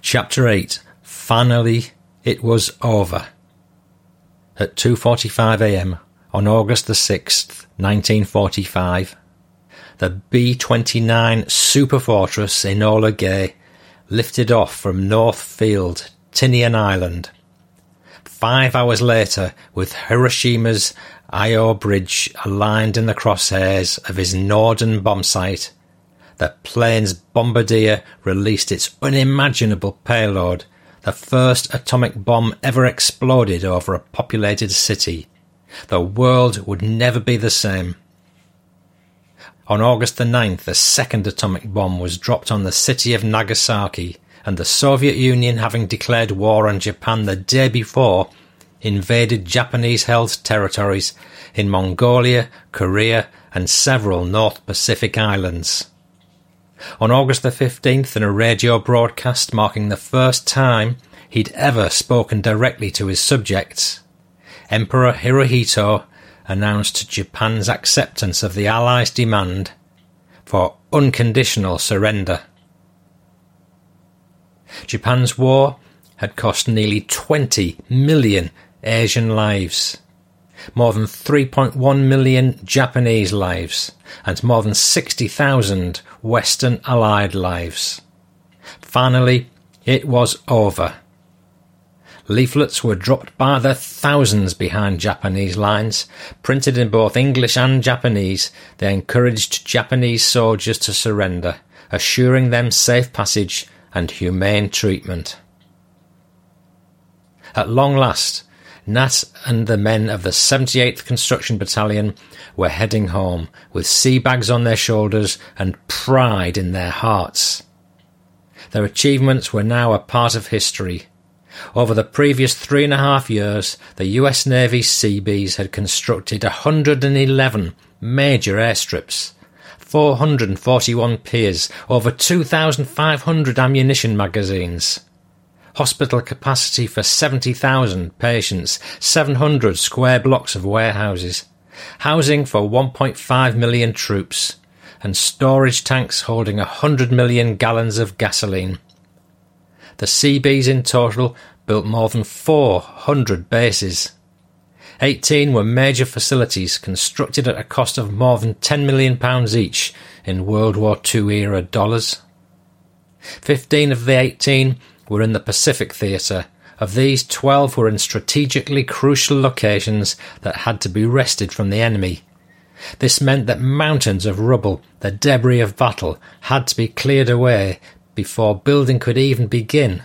Chapter 8 Finally, it was over. At 2:45 a.m. on August the 6th, 1945, the B-29 Superfortress Enola Gay lifted off from North Field, Tinian Island. Five hours later, with Hiroshima's Aoi Bridge aligned in the crosshairs of his Norden bombsight, the plane's bombardier released its unimaginable payload, the first atomic bomb ever exploded over a populated city. The world would never be the same. On August the 9th, a second atomic bomb was dropped on the city of Nagasaki, and the Soviet Union, having declared war on Japan the day before, invaded Japanese held territories in Mongolia, Korea, and several North Pacific islands. On August the 15th, in a radio broadcast marking the first time he'd ever spoken directly to his subjects, Emperor Hirohito announced Japan's acceptance of the Allies' demand for unconditional surrender. Japan's war had cost nearly 20 million Asian lives, more than 3.1 million Japanese lives, and more than 60,000 Western Allied lives. Finally, it was over. Leaflets were dropped by the thousands behind Japanese lines. Printed in both English and Japanese, they encouraged Japanese soldiers to surrender, assuring them safe passage and humane treatment. At long last, Nat and the men of the 78th Construction Battalion were heading home with sea bags on their shoulders and pride in their hearts. Their achievements were now a part of history over the previous three and a half years, the US Navy Seabees had constructed 111 major airstrips, 441 piers, over 2,500 ammunition magazines, hospital capacity for 70,000 patients, 700 square blocks of warehouses, housing for 1.5 million troops, and storage tanks holding 100 million gallons of gasoline. The Seabees in total built more than 400 bases. 18 were major facilities constructed at a cost of more than £10 million each in World War II era dollars. 15 of the 18 were in the Pacific Theatre. Of these, 12 were in strategically crucial locations that had to be wrested from the enemy. This meant that mountains of rubble, the debris of battle, had to be cleared away before building could even begin.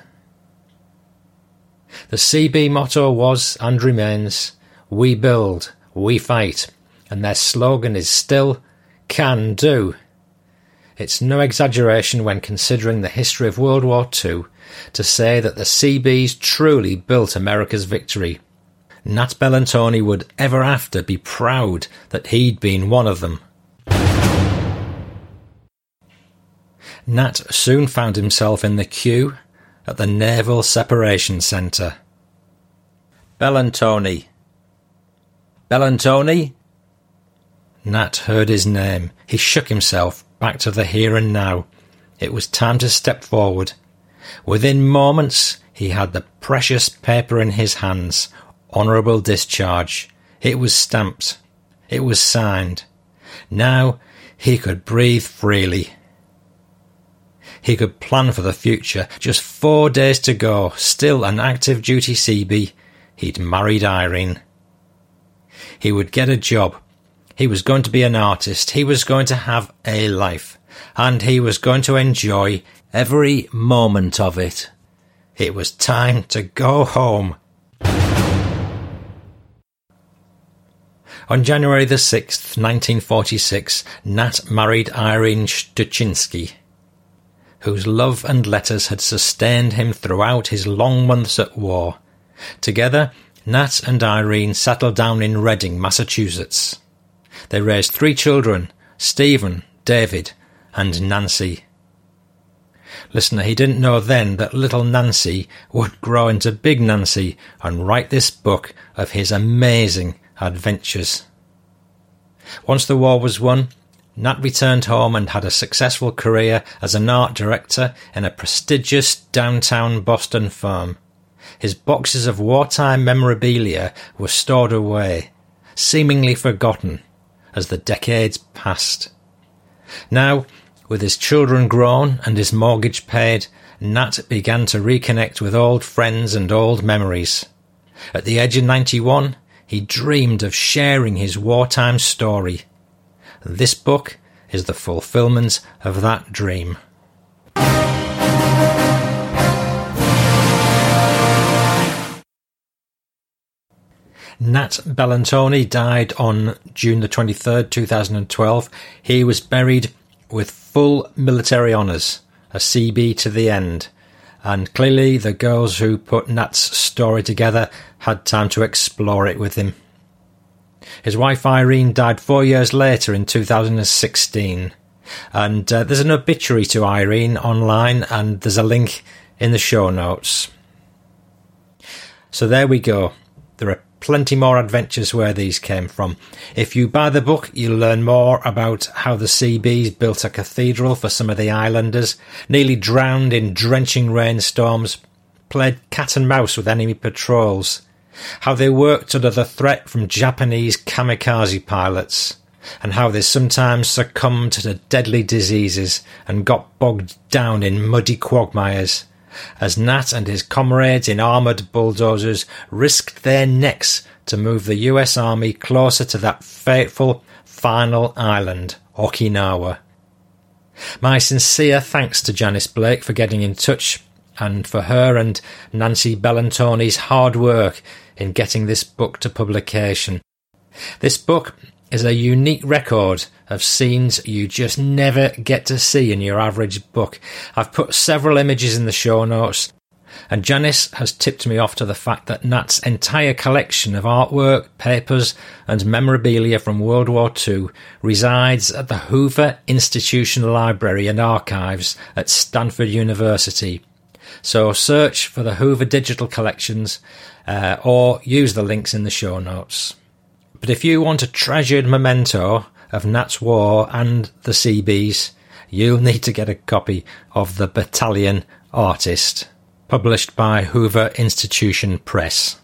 The CB motto was and remains We build, we fight, and their slogan is still Can do. It's no exaggeration when considering the history of World War II to say that the CBs truly built America's victory. Nat Bellantoni would ever after be proud that he'd been one of them. Nat soon found himself in the queue at the Naval Separation Centre. Bellantoni. Bellantoni? Nat heard his name. He shook himself back to the here and now. It was time to step forward. Within moments, he had the precious paper in his hands. Honourable discharge. It was stamped. It was signed. Now he could breathe freely. He could plan for the future. Just four days to go. Still an active duty CB. He'd married Irene. He would get a job. He was going to be an artist. He was going to have a life. And he was going to enjoy every moment of it. It was time to go home. On January the 6th, 1946, Nat married Irene Stuczynski whose love and letters had sustained him throughout his long months at war. Together, Nat and Irene settled down in Reading, Massachusetts. They raised three children Stephen, David, and Nancy. Listener, he didn't know then that little Nancy would grow into big Nancy and write this book of his amazing adventures. Once the war was won, Nat returned home and had a successful career as an art director in a prestigious downtown Boston firm. His boxes of wartime memorabilia were stored away, seemingly forgotten, as the decades passed. Now, with his children grown and his mortgage paid, Nat began to reconnect with old friends and old memories. At the age of 91, he dreamed of sharing his wartime story this book is the fulfillment of that dream. Nat Bellantoni died on June the 23rd, 2012. He was buried with full military honours, a CB to the end. And clearly, the girls who put Nat's story together had time to explore it with him. His wife Irene died four years later in 2016. And uh, there's an obituary to Irene online, and there's a link in the show notes. So there we go. There are plenty more adventures where these came from. If you buy the book, you'll learn more about how the CBs built a cathedral for some of the islanders, nearly drowned in drenching rainstorms, played cat and mouse with enemy patrols, how they worked under the threat from Japanese kamikaze pilots, and how they sometimes succumbed to deadly diseases and got bogged down in muddy quagmires, as Nat and his comrades in armoured bulldozers risked their necks to move the US Army closer to that fateful final island, Okinawa. My sincere thanks to Janice Blake for getting in touch and for her and Nancy Bellantoni's hard work in getting this book to publication. This book is a unique record of scenes you just never get to see in your average book. I've put several images in the show notes, and Janice has tipped me off to the fact that Nat's entire collection of artwork, papers, and memorabilia from World War II resides at the Hoover Institution Library and Archives at Stanford University. So search for the Hoover Digital Collections uh, or use the links in the show notes. But if you want a treasured memento of Nat's War and the CBs, you'll need to get a copy of The Battalion Artist, published by Hoover Institution Press.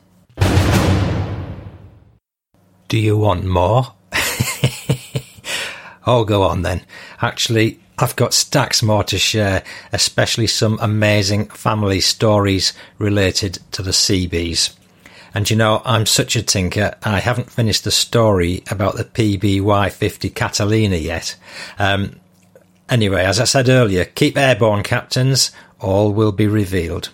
Do you want more? oh, go on then. Actually, I've got stacks more to share, especially some amazing family stories related to the CBs. And you know, I'm such a tinker, I haven't finished the story about the PBY 50 Catalina yet. Um, Anyway, as I said earlier, keep airborne, captains. All will be revealed.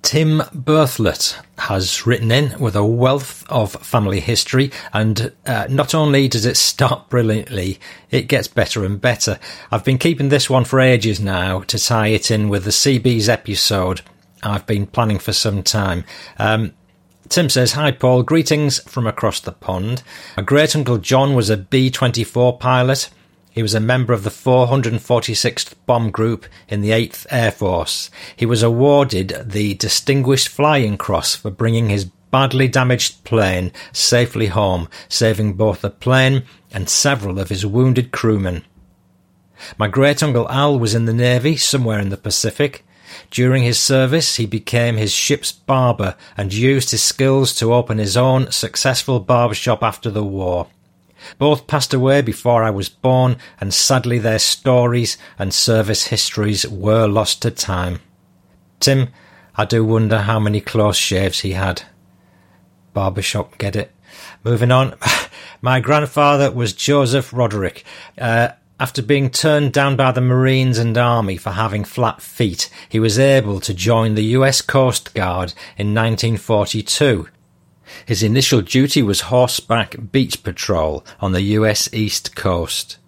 Tim Berthlet has written in with a wealth of family history, and uh, not only does it start brilliantly, it gets better and better. I've been keeping this one for ages now to tie it in with the CB's episode I've been planning for some time. Um, Tim says, Hi Paul, greetings from across the pond. My great uncle John was a B 24 pilot. He was a member of the 446th Bomb Group in the 8th Air Force. He was awarded the Distinguished Flying Cross for bringing his badly damaged plane safely home, saving both the plane and several of his wounded crewmen. My great uncle Al was in the Navy, somewhere in the Pacific. During his service, he became his ship's barber and used his skills to open his own successful barber shop after the war. Both passed away before I was born, and sadly their stories and service histories were lost to time. Tim, I do wonder how many close shaves he had. Barbershop, get it? Moving on. My grandfather was Joseph Roderick. Uh, after being turned down by the Marines and Army for having flat feet, he was able to join the US Coast Guard in 1942. His initial duty was horseback beach patrol on the US East Coast.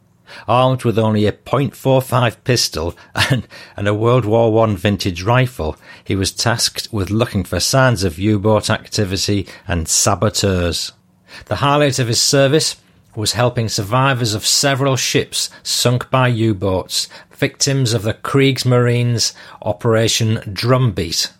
Armed with only a .45 pistol and, and a World War I vintage rifle, he was tasked with looking for signs of U-boat activity and saboteurs. The highlight of his service was helping survivors of several ships sunk by U-boats, victims of the Kriegsmarine's Operation Drumbeat.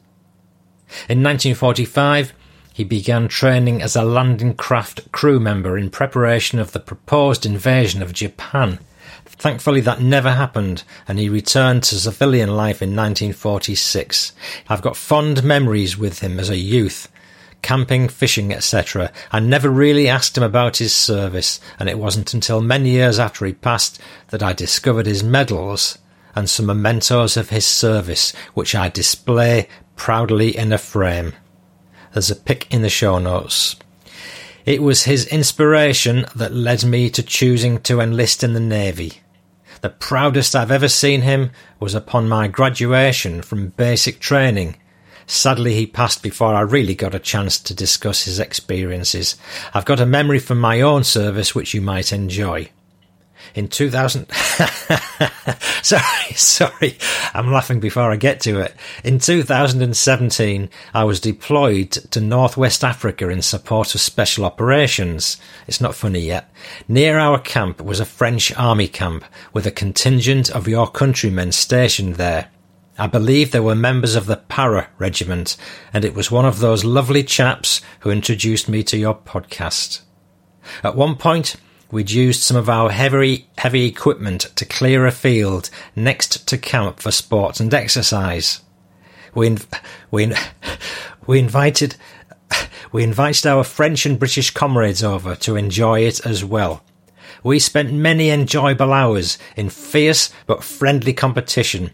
In 1945, he began training as a landing craft crew member in preparation of the proposed invasion of Japan. Thankfully, that never happened, and he returned to civilian life in 1946. I've got fond memories with him as a youth, camping, fishing, etc. I never really asked him about his service, and it wasn't until many years after he passed that I discovered his medals and some mementos of his service, which I display proudly in a frame. There's a pic in the show notes. It was his inspiration that led me to choosing to enlist in the Navy. The proudest I've ever seen him was upon my graduation from basic training Sadly, he passed before I really got a chance to discuss his experiences. I've got a memory from my own service which you might enjoy. In 2000, sorry, sorry, I'm laughing before I get to it. In 2017, I was deployed to Northwest Africa in support of special operations. It's not funny yet. Near our camp was a French army camp with a contingent of your countrymen stationed there. I believe they were members of the Para Regiment, and it was one of those lovely chaps who introduced me to your podcast. At one point, we'd used some of our heavy, heavy equipment to clear a field next to camp for sports and exercise. We, inv- we, we invited, we invited our French and British comrades over to enjoy it as well. We spent many enjoyable hours in fierce but friendly competition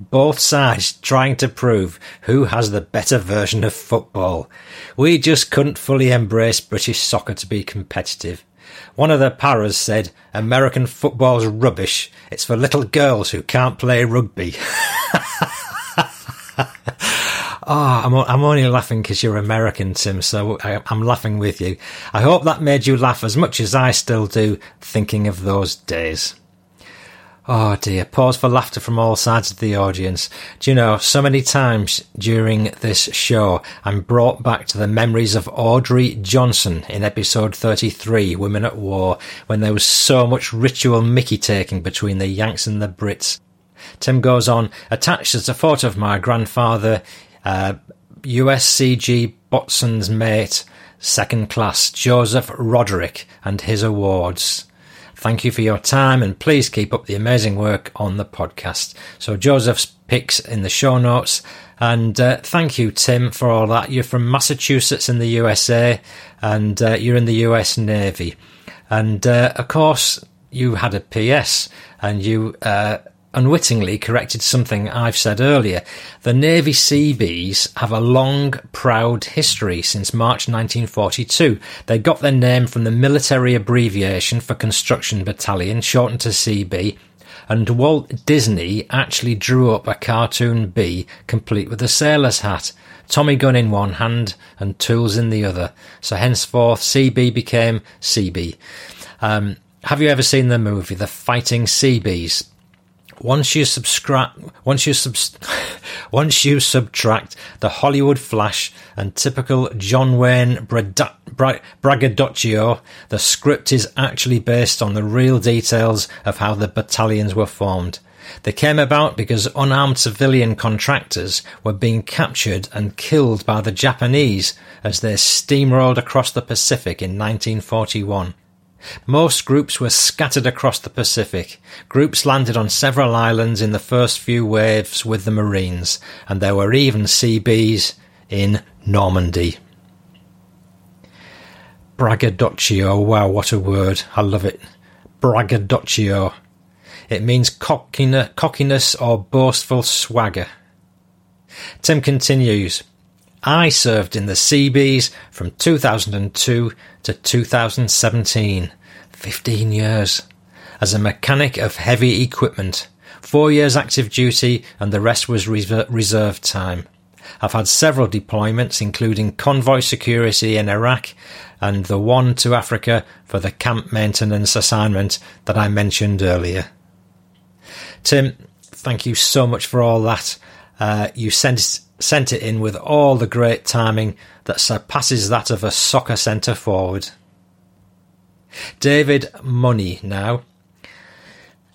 both sides trying to prove who has the better version of football. We just couldn't fully embrace British soccer to be competitive. One of the paras said, American football's rubbish. It's for little girls who can't play rugby. Oh, I'm, I'm only laughing because you're American, Tim, so I, I'm laughing with you. I hope that made you laugh as much as I still do thinking of those days. Oh dear, pause for laughter from all sides of the audience. Do you know, so many times during this show, I'm brought back to the memories of Audrey Johnson in episode 33, Women at War, when there was so much ritual mickey taking between the Yanks and the Brits. Tim goes on, attached is a photo of my grandfather, uh, USCG Boatswain's mate, second class, Joseph Roderick, and his awards. Thank you for your time and please keep up the amazing work on the podcast. So Joseph's picks in the show notes. And uh, thank you, Tim, for all that. You're from Massachusetts in the USA and uh, you're in the US Navy. And uh, of course, you had a PS and you uh, unwittingly corrected something I've said earlier. The Navy Seabees have a long, proud history since March 1942. They got their name from the military abbreviation for Construction Battalion, shortened to CB, and Walt Disney actually drew up a cartoon bee complete with a sailor's hat, Tommy gun in one hand and tools in the other. So henceforth, CB became Seabee. Um, have you ever seen the movie The Fighting Seabees? Once you subscribe, once you once you subtract the Hollywood flash and typical John Wayne Brada- Bra- braggadocio, the script is actually based on the real details of how the battalions were formed. They came about because unarmed civilian contractors were being captured and killed by the Japanese as they steamrolled across the Pacific in 1941. Most groups were scattered across the Pacific. Groups landed on several islands in the first few waves with the Marines, and there were even Seabees in Normandy. Braggadocio, wow, what a word. I love it. Braggadocio. It means cockiness or boastful swagger. Tim continues. I served in the Seabees from 2002 to 2017, 15 years, as a mechanic of heavy equipment, four years active duty and the rest was reserve time. I've had several deployments, including convoy security in Iraq and the one to Africa for the camp maintenance assignment that I mentioned earlier. Tim, thank you so much for all that. Uh, you sent sent it in with all the great timing that surpasses that of a soccer centre forward. David Money now.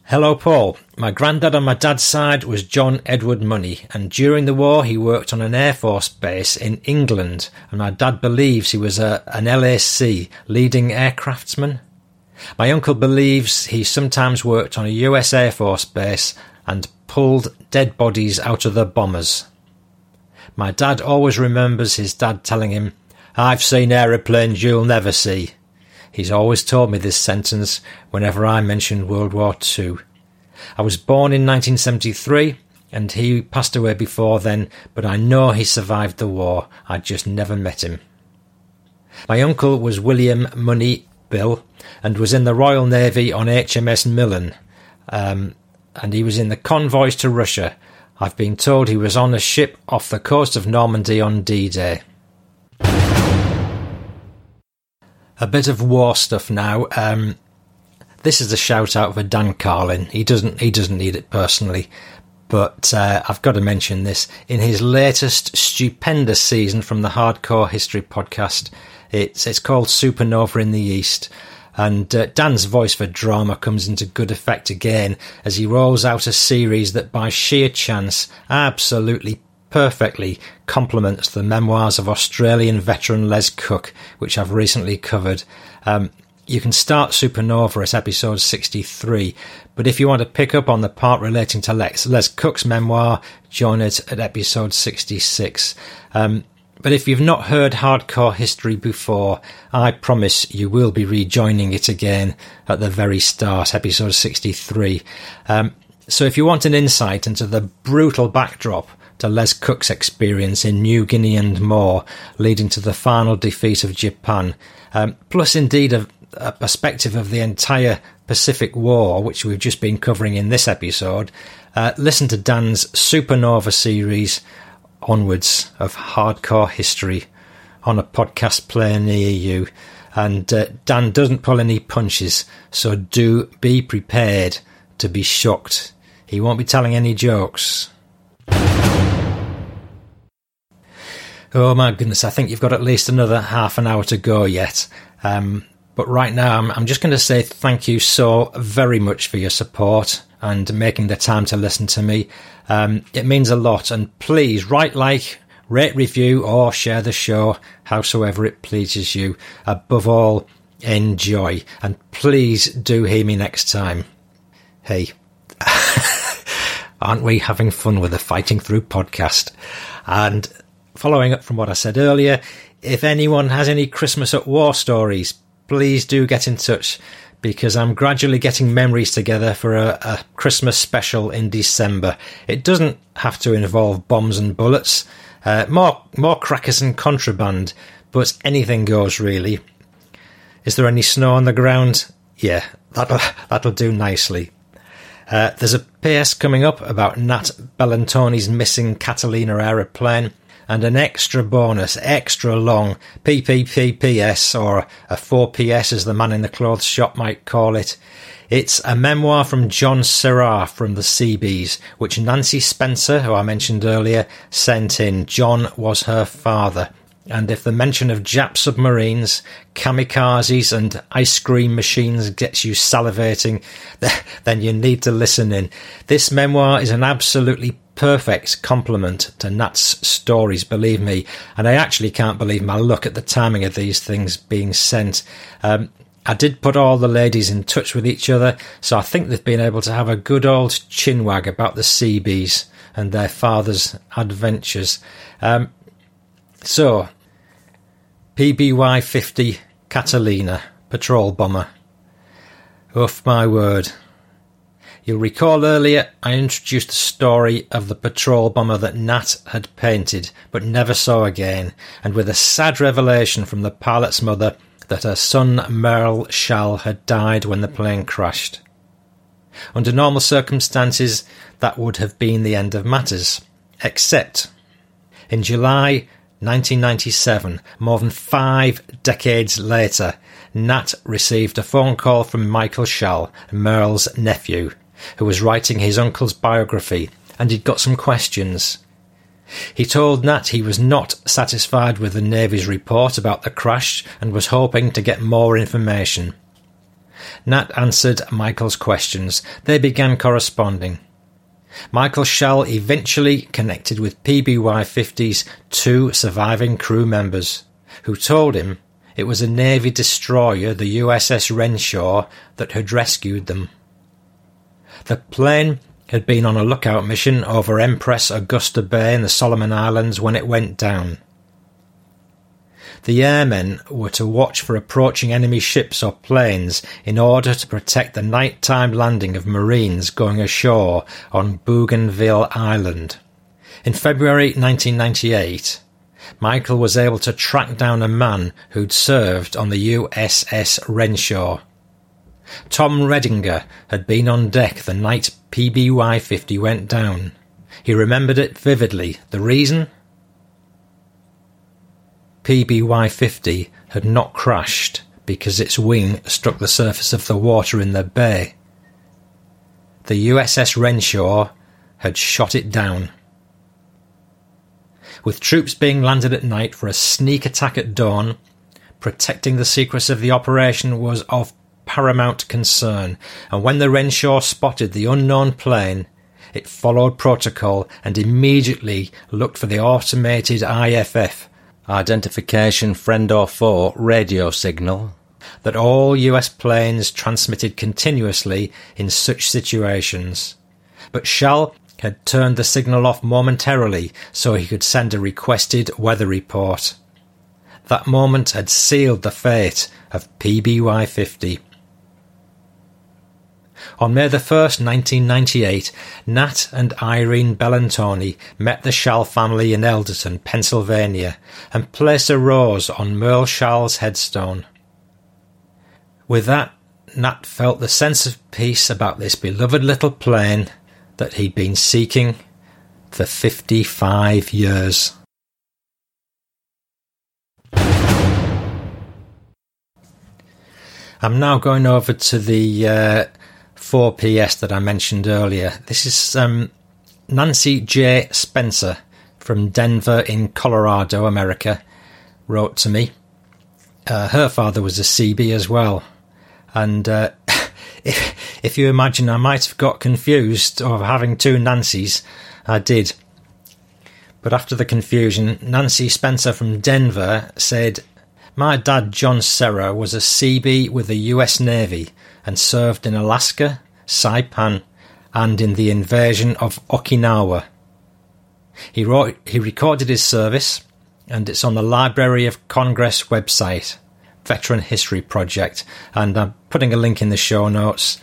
Hello, Paul. My granddad on my dad's side was John Edward Money, and during the war he worked on an Air Force base in England, and my dad believes he was a, an LAC, leading aircraftsman. My uncle believes he sometimes worked on a US Air Force base and pulled dead bodies out of the bombers. My dad always remembers his dad telling him, I've seen aeroplanes you'll never see. He's always told me this sentence whenever I mention World War II. I was born in 1973 and he passed away before then, but I know he survived the war. I just never met him. My uncle was William Money Bill and was in the Royal Navy on HMS Milne. Um, and he was in the convoys to Russia. I've been told he was on a ship off the coast of Normandy on D Day. A bit of war stuff now. Um, this is a shout out for Dan Carlin. He doesn't he doesn't need it personally, but uh, I've got to mention this in his latest stupendous season from the Hardcore History podcast. It's it's called Supernova in the East. And uh, Dan's voice for drama comes into good effect again as he rolls out a series that, by sheer chance, absolutely perfectly complements the memoirs of Australian veteran Les Cook, which I've recently covered. Um, you can start Supernova at episode 63, but if you want to pick up on the part relating to Les, Les Cook's memoir, join it at episode 66. Um, but if you've not heard hardcore history before, I promise you will be rejoining it again at the very start, episode 63. Um, so if you want an insight into the brutal backdrop to Les Cook's experience in New Guinea and more, leading to the final defeat of Japan, um, plus indeed a, a, perspective of the entire Pacific War, which we've just been covering in this episode, uh, listen to Dan's Supernova series onwards of hardcore history on a podcast player near you. And uh, Dan doesn't pull any punches, so do be prepared to be shocked. He won't be telling any jokes. Oh my goodness, I think you've got at least another half an hour to go yet. Um, but right now, I'm, I'm just going to say thank you so very much for your support and making the time to listen to me. Um, it means a lot. And please write like, rate, review, or share the show, howsoever it pleases you. Above all, enjoy. And please do hear me next time. Hey, aren't we having fun with the Fighting Through podcast? And following up from what I said earlier, if anyone has any Christmas at War stories, please do get in touch because I'm gradually getting memories together for a, a, Christmas special in December. It doesn't have to involve bombs and bullets, uh, more more crackers and contraband, but anything goes really. Is there any snow on the ground? Yeah, that'll that'll do nicely. Uh, there's a PS coming up about Nat Bellantoni's missing Catalina aeroplane, and an extra bonus, extra long PPPPS, or a 4PS as the man in the clothes shop might call it. It's a memoir from John Serra from the Seabees, which Nancy Spencer, who I mentioned earlier, sent in. John was her father. And if the mention of Jap submarines, kamikazes, and ice cream machines gets you salivating, then you need to listen in. This memoir is an absolutely perfect complement to Nat's stories, believe me. And I actually can't believe my luck at the timing of these things being sent. Um, I did put all the ladies in touch with each other, so I think they've been able to have a good old chinwag about the Seabees and their father's adventures. Um, so, PBY 50 Catalina, patrol bomber. Oof my word. You'll recall earlier I introduced the story of the patrol bomber that Nat had painted but never saw again, and with a sad revelation from the pilot's mother that her son Merle Schall had died when the plane crashed. Under normal circumstances, that would have been the end of matters. Except, in July 1997, more than five decades later, Nat received a phone call from Michael Schall, Merle's nephew, who was writing his uncle's biography, and he'd got some questions. He told Nat he was not satisfied with the Navy's report about the crash and was hoping to get more information. Nat answered Michael's questions. They began corresponding. Michael Schall eventually connected with PBY 50's two surviving crew members, who told him it was a Navy destroyer, the USS Renshaw, that had rescued them. The plane had been on a lookout mission over Empress Augusta Bay in the Solomon Islands when it went down. The airmen were to watch for approaching enemy ships or planes in order to protect the nighttime landing of Marines going ashore on Bougainville Island. In February 1998, Michael was able to track down a man who'd served on the USS Renshaw. Tom Redinger had been on deck the night PBY 50 went down. He remembered it vividly. The reason? PBY 50 had not crashed because its wing struck the surface of the water in the bay. The USS Renshaw had shot it down. With troops being landed at night for a sneak attack at dawn, protecting the secrets of the operation was of paramount concern, and when the Renshaw spotted the unknown plane, it followed protocol and immediately looked for the automated IFF identification friend or foe radio signal that all US planes transmitted continuously in such situations. But Schall had turned the signal off momentarily so he could send a requested weather report. That moment had sealed the fate of PBY 50. On May the 1st, 1998, Nat and Irene Bellantoni met the Schall family in Elderton, Pennsylvania, and placed a rose on Merle Schall's headstone. With that, Nat felt the sense of peace about this beloved little plane that he'd been seeking for 55 years. I'm now going over to the uh, 4PS that I mentioned earlier. This is um, Nancy J. Spencer from Denver in Colorado, America, wrote to me. Uh, her father was a Seabee as well. And uh, if, if you imagine, I might have got confused of having two Nancys. I did. But after the confusion, Nancy Spencer from Denver said, My dad, John Serra, was a Seabee with the US Navy and served in Alaska, Saipan, and in the invasion of Okinawa. He wrote, he recorded his service, and it's on the Library of Congress website, Veteran History Project, and I'm putting a link in the show notes.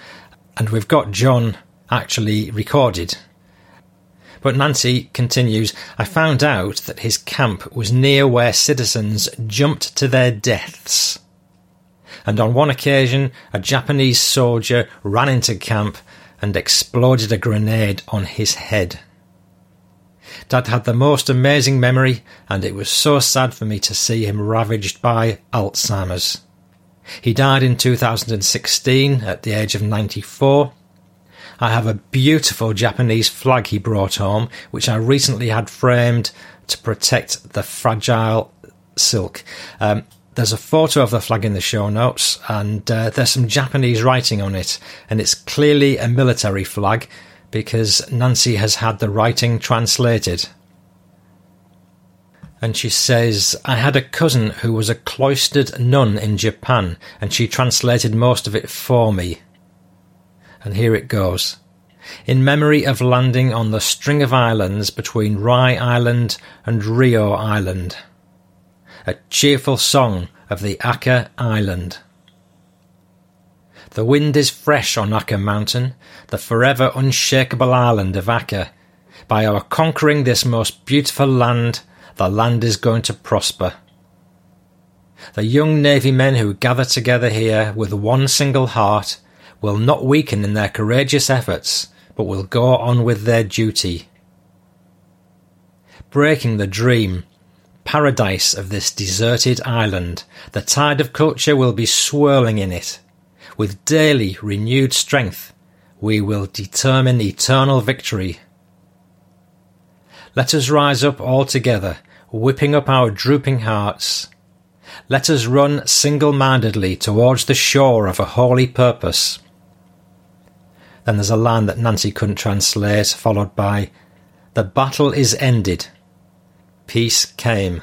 And we've got John actually recorded. But Nancy continues, I found out that his camp was near where citizens jumped to their deaths and on one occasion a Japanese soldier ran into camp and exploded a grenade on his head. Dad had the most amazing memory, and it was so sad for me to see him ravaged by Alzheimer's. He died in 2016 at the age of 94. I have a beautiful Japanese flag he brought home, which I recently had framed to protect the fragile silk. Um, there's a photo of the flag in the show notes, and uh, there's some Japanese writing on it, and it's clearly a military flag because Nancy has had the writing translated. And she says, I had a cousin who was a cloistered nun in Japan, and she translated most of it for me. And here it goes. In memory of landing on the string of islands between Rye Island and Rio Island. A cheerful song of the Aka Island. The wind is fresh on Aka Mountain, the forever unshakable island of Aka. By our conquering this most beautiful land, the land is going to prosper. The young Navy men who gather together here with one single heart will not weaken in their courageous efforts, but will go on with their duty. Breaking the dream, paradise of this deserted island, the tide of culture will be swirling in it with daily renewed strength, we will determine eternal victory. Let us rise up all together, whipping up our drooping hearts. Let us run single mindedly towards the shore of a holy purpose. Then there's a line that Nancy couldn't translate, followed by, The battle is ended. Peace came.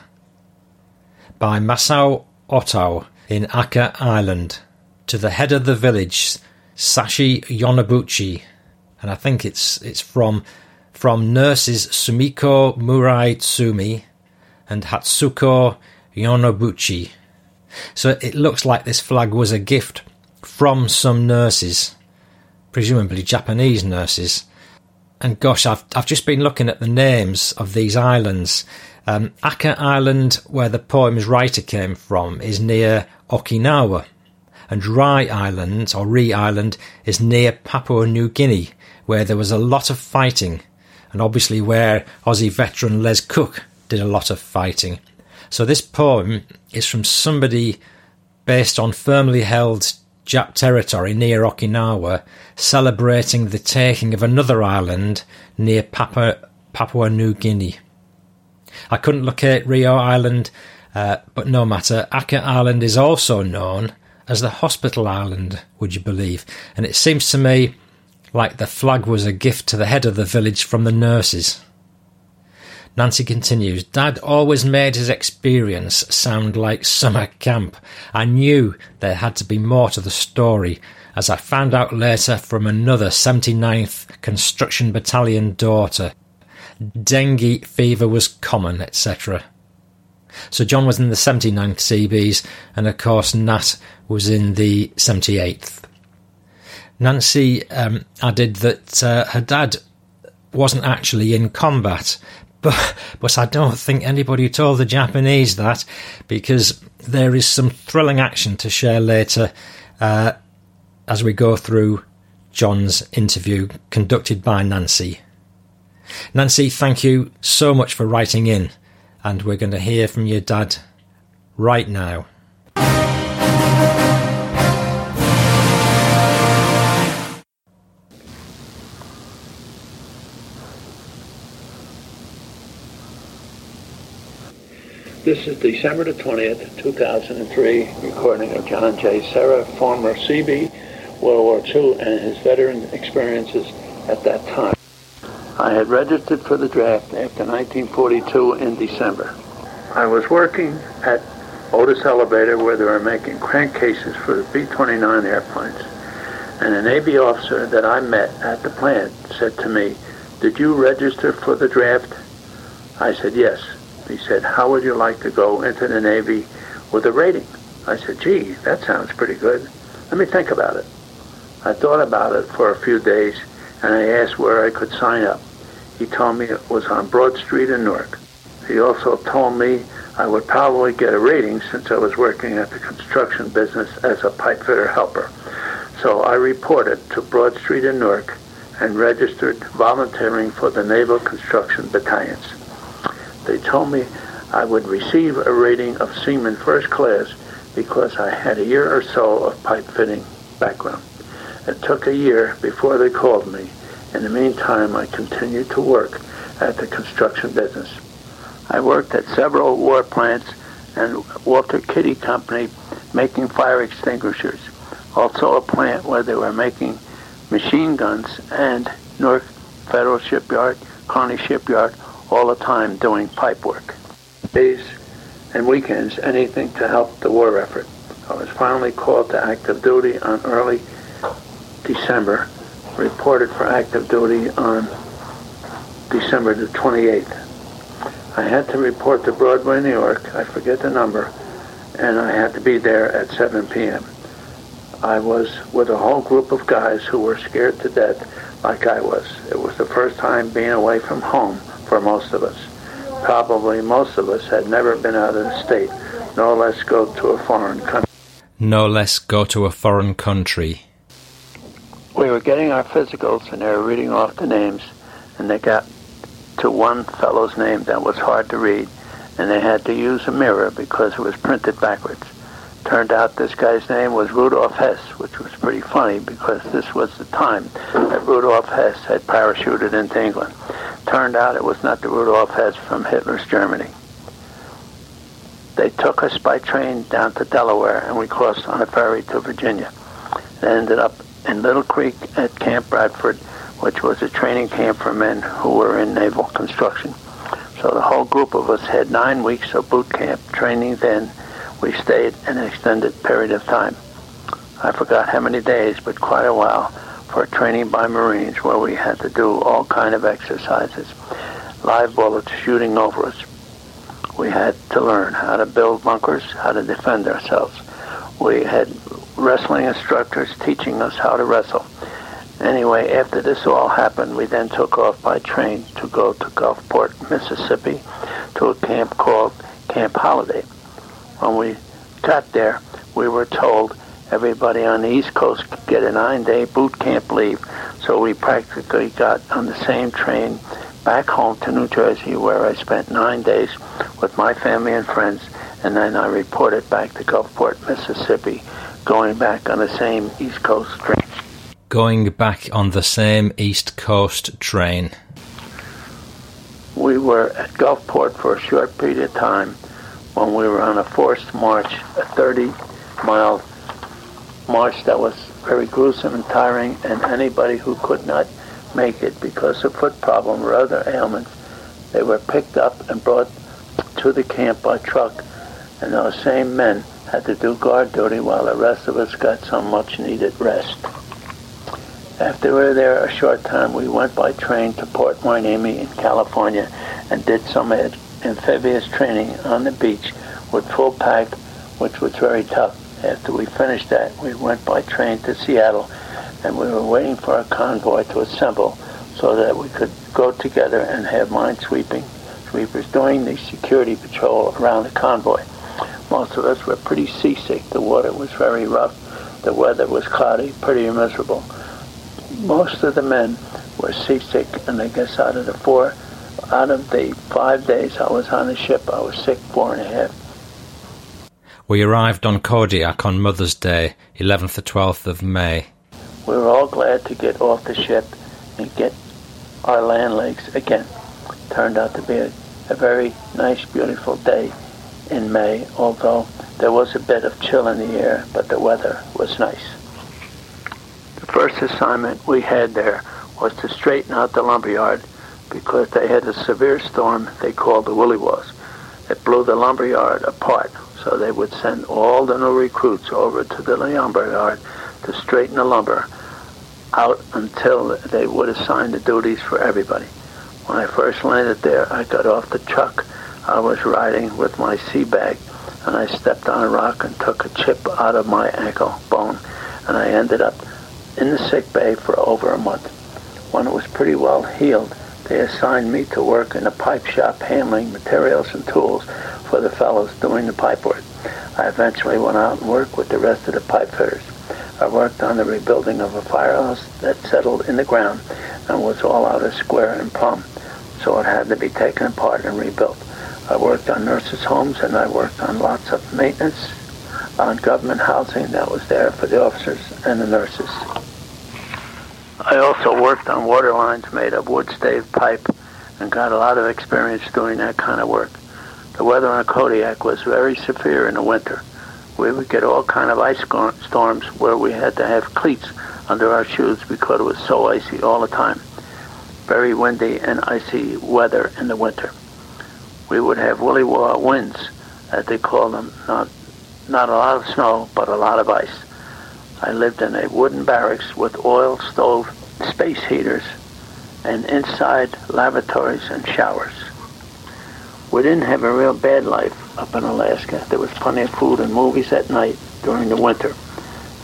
By Masao Otao in Aka Island to the head of the village, Sashi Yonobuchi, and I think it's it's from from nurses Sumiko Murai Tsumi and Hatsuko Yonobuchi. So it looks like this flag was a gift from some nurses, presumably Japanese nurses. And gosh, I've I've just been looking at the names of these islands. Um, Aka Island, where the poem's writer came from, is near Okinawa and Rai Island, or Ri Island, is near Papua New Guinea, where there was a lot of fighting, and obviously where Aussie veteran Les Cook did a lot of fighting. So this poem is from somebody based on firmly held Jap territory near Okinawa, celebrating the taking of another island near Papua, Papua New Guinea. I couldn't locate Rio Island, uh, but no matter. Aka Island is also known as the hospital island, would you believe? And it seems to me like the flag was a gift to the head of the village from the nurses. Nancy continues, Dad always made his experience sound like summer camp. I knew there had to be more to the story, as I found out later from another 79th Construction Battalion daughter. Dengue fever was common, etc. So John was in the 79th Seabees, and of course Nat was in the 78th. Nancy um, added that uh, her dad wasn't actually in combat, but but I don't think anybody told the Japanese that because there is some thrilling action to share later uh, as we go through John's interview conducted by Nancy. Nancy, thank you so much for writing in and we're going to hear from your dad right now. This is December the 20th, 2003, recording of John J. Serra, former Seabee, World War II, and his veteran experiences at that time. I had registered for the draft after 1942 in December. I was working at Otis Elevator where they were making crankcases for the B-29 airplanes. And a Navy officer that I met at the plant said to me, did you register for the draft? I said, yes. He said, how would you like to go into the Navy with a rating? I said, gee, that sounds pretty good. Let me think about it. I thought about it for a few days and I asked where I could sign up. He told me it was on Broad Street in Newark. He also told me I would probably get a rating since I was working at the construction business as a pipe fitter helper. So I reported to Broad Street in Newark and registered volunteering for the Naval Construction Battalions. They told me I would receive a rating of Seaman First Class because I had a year or so of pipe fitting background. It took a year before they called me. In the meantime, I continued to work at the construction business. I worked at several war plants and Walter Kidde Company making fire extinguishers. Also a plant where they were making machine guns and North Federal Shipyard, Kearny Shipyard, all the time doing pipe work. Days and weekends, anything to help the war effort. I was finally called to active duty on early December, reported for active duty on December the 28th. I had to report to Broadway, New York, I forget the number, and I had to be there at 7 p.m. I was with a whole group of guys who were scared to death like I was. It was the first time being away from home for most of us. Probably most of us had never been out of the state, no less go to a foreign country. No less go to a foreign country. We were getting our physicals and they were reading off the names and they got to one fellow's name that was hard to read and they had to use a mirror because it was printed backwards. Turned out this guy's name was Rudolf Hess, which was pretty funny because this was the time that Rudolf Hess had parachuted into England. Turned out it was not the Rudolf Hess from Hitler's Germany. They took us by train down to Delaware and we crossed on a ferry to Virginia. It ended up in Little Creek at Camp Bradford, which was a training camp for men who were in naval construction. So the whole group of us had nine weeks of boot camp training then we stayed an extended period of time. I forgot how many days, but quite a while for training by Marines where we had to do all kind of exercises. Live bullets shooting over us. We had to learn how to build bunkers, how to defend ourselves. We had wrestling instructors teaching us how to wrestle. Anyway, after this all happened, we then took off by train to go to Gulfport, Mississippi, to a camp called Camp Holiday. When we got there, we were told everybody on the East Coast could get a nine-day boot camp leave. So we practically got on the same train back home to New Jersey, where I spent nine days with my family and friends, and then I reported back to Gulfport, Mississippi, going back on the same East Coast train. Going back on the same East Coast train. We were at Gulfport for a short period of time when we were on a forced march, a 30 mile march that was very gruesome and tiring, and anybody who could not make it because of foot problem or other ailments, they were picked up and brought to the camp by truck, and those same men had to do guard duty while the rest of us got some much needed rest. After we were there a short time, we went by train to Port Hueneme in California and did some amphibious training on the beach with full pack, which was very tough. After we finished that, we went by train to Seattle, and we were waiting for a convoy to assemble so that we could go together and have mine sweeping sweepers doing the security patrol around the convoy. Most of us were pretty seasick. The water was very rough. The weather was cloudy, pretty miserable. Most of the men were seasick, and I guess out of the four out of the five days I was on the ship, I was sick four and a half. We arrived on Kodiak on Mother's Day, 11th to 12th of May. We were all glad to get off the ship and get our land legs again. Turned out to be a, a very nice, beautiful day in May, although there was a bit of chill in the air, but the weather was nice. The first assignment we had there was to straighten out the lumberyard because they had a severe storm they called the Woolly Williwaws. It blew the lumberyard apart, so they would send all the new recruits over to the lumber yard to straighten the lumber out until they would assign the duties for everybody. When I first landed there, I got off the truck. I was riding with my sea bag, and I stepped on a rock and took a chip out of my ankle bone, and I ended up in the sick bay for over a month. When it was pretty well healed, they assigned me to work in a pipe shop handling materials and tools for the fellows doing the pipe work. I eventually went out and worked with the rest of the pipe fitters. I worked on the rebuilding of a firehouse that settled in the ground and was all out of square and plumb, so it had to be taken apart and rebuilt. I worked on nurses' homes and I worked on lots of maintenance on government housing that was there for the officers and the nurses. I also worked on water lines made of wood stave pipe and got a lot of experience doing that kind of work. The weather on Kodiak was very severe in the winter. We would get all kind of ice storms where we had to have cleats under our shoes because it was so icy all the time. Very windy and icy weather in the winter. We would have williwaw winds, as they call them, not not a lot of snow, but a lot of ice. I lived in a wooden barracks with oil stove, space heaters, and inside lavatories and showers. We didn't have a real bad life up in Alaska. There was plenty of food and movies at night during the winter.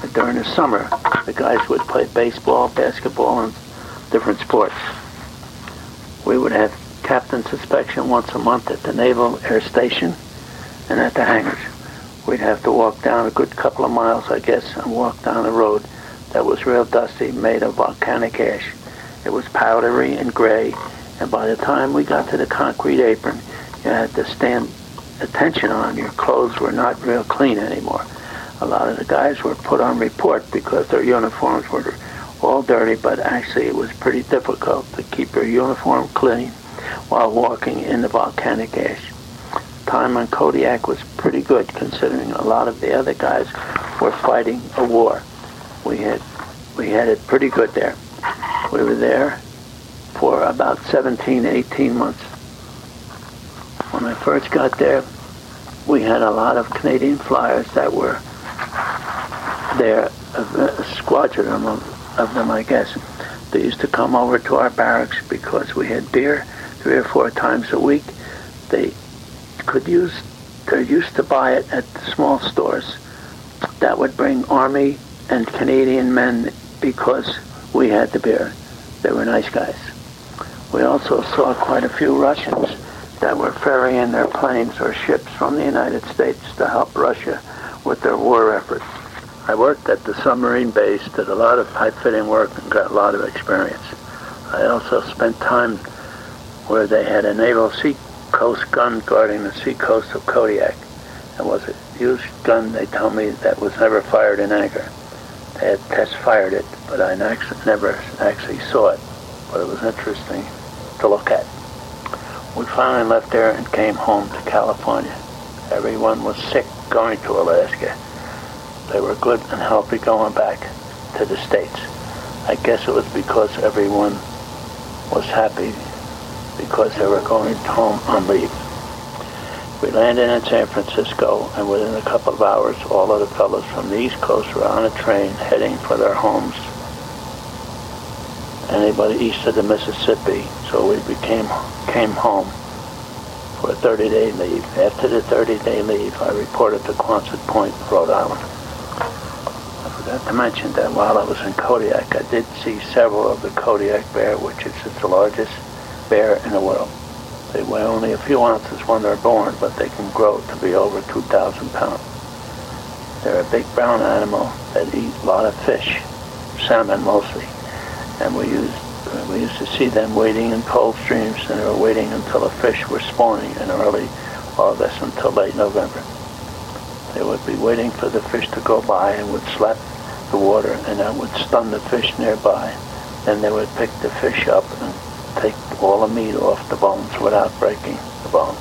But during the summer, the guys would play baseball, basketball, and different sports. We would have captain's inspection once a month at the Naval Air Station and at the hangars. We'd have to walk down a good couple of miles, I guess, and walk down a road that was real dusty, made of volcanic ash. It was powdery and gray, and by the time we got to the concrete apron, had to stand attention on. Your clothes were not real clean anymore. A lot of the guys were put on report because their uniforms were all dirty, but actually it was pretty difficult to keep your uniform clean while walking in the volcanic ash time on Kodiak was pretty good considering a lot of the other guys were fighting a war. We had we had it pretty good there. We were there for about 17, 18 months. When I first got there, we had a lot of Canadian flyers that were there, a, squadron of, of them, I guess. They used to come over to our barracks because we had beer three or four times a week. They could use, they used to buy it at small stores. That would bring Army and Canadian men because we had the beer. They were nice guys. We also saw quite a few Russians that were ferrying their planes or ships from the United States to help Russia with their war efforts. I worked at the submarine base, did a lot of pipe fitting work, and got a lot of experience. I also spent time where they had a naval sea coast gun guarding the sea coast of Kodiak. It was a huge gun, they tell me, that was never fired in anger. They had test fired it, but I never actually saw it. But it was interesting to look at. We finally left there and came home to California. Everyone was sick going to Alaska. They were good and healthy going back to the States. I guess it was because everyone was happy because they were going home on leave. We landed in San Francisco, and within a couple of hours, all of the fellows from the East Coast were on a train heading for their homes. Anybody east of the Mississippi, so we became came home for a 30-day leave. After the 30-day leave, I reported to Quonset Point, Rhode Island. I forgot to mention that while I was in Kodiak, I did see several of the Kodiak bear, which is the largest bear in the world. They weigh only a few ounces when they're born, but they can grow to be over 2,000 pounds. They're a big brown animal that eat a lot of fish, salmon mostly, and we used uh, we used to see them wading in cold streams, and they were waiting until the fish were spawning in early August until late November. They would be waiting for the fish to go by and would slap the water, and that would stun the fish nearby. Then they would pick the fish up and take all the meat off the bones without breaking the bones.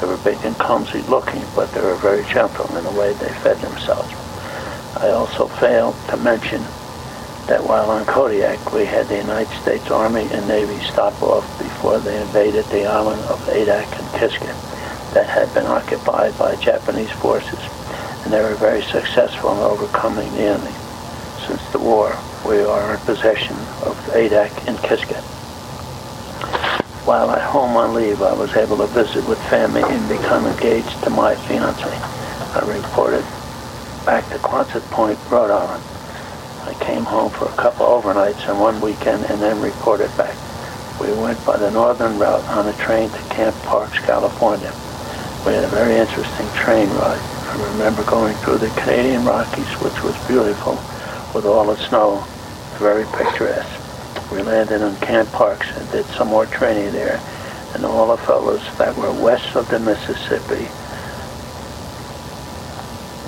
They were big and clumsy looking, but they were very gentle in the way they fed themselves. I also failed to mention that while on Kodiak, we had the United States Army and Navy stop off before they invaded the island of Adak and Kiska that had been occupied by Japanese forces, and they were very successful in overcoming the enemy. Since the war, we are in possession of Adak and Kiska. While at home on leave, I was able to visit with family and become engaged to my fiance. I reported back to Quonset Point, Rhode Island. I came home for a couple overnights and one weekend and then reported back. We went by the northern route on a train to Camp Parks, California. We had a very interesting train ride. I remember going through the Canadian Rockies, which was beautiful with all the snow, very picturesque. We landed on Camp Parks and did some more training there. And all the fellows that were west of the Mississippi,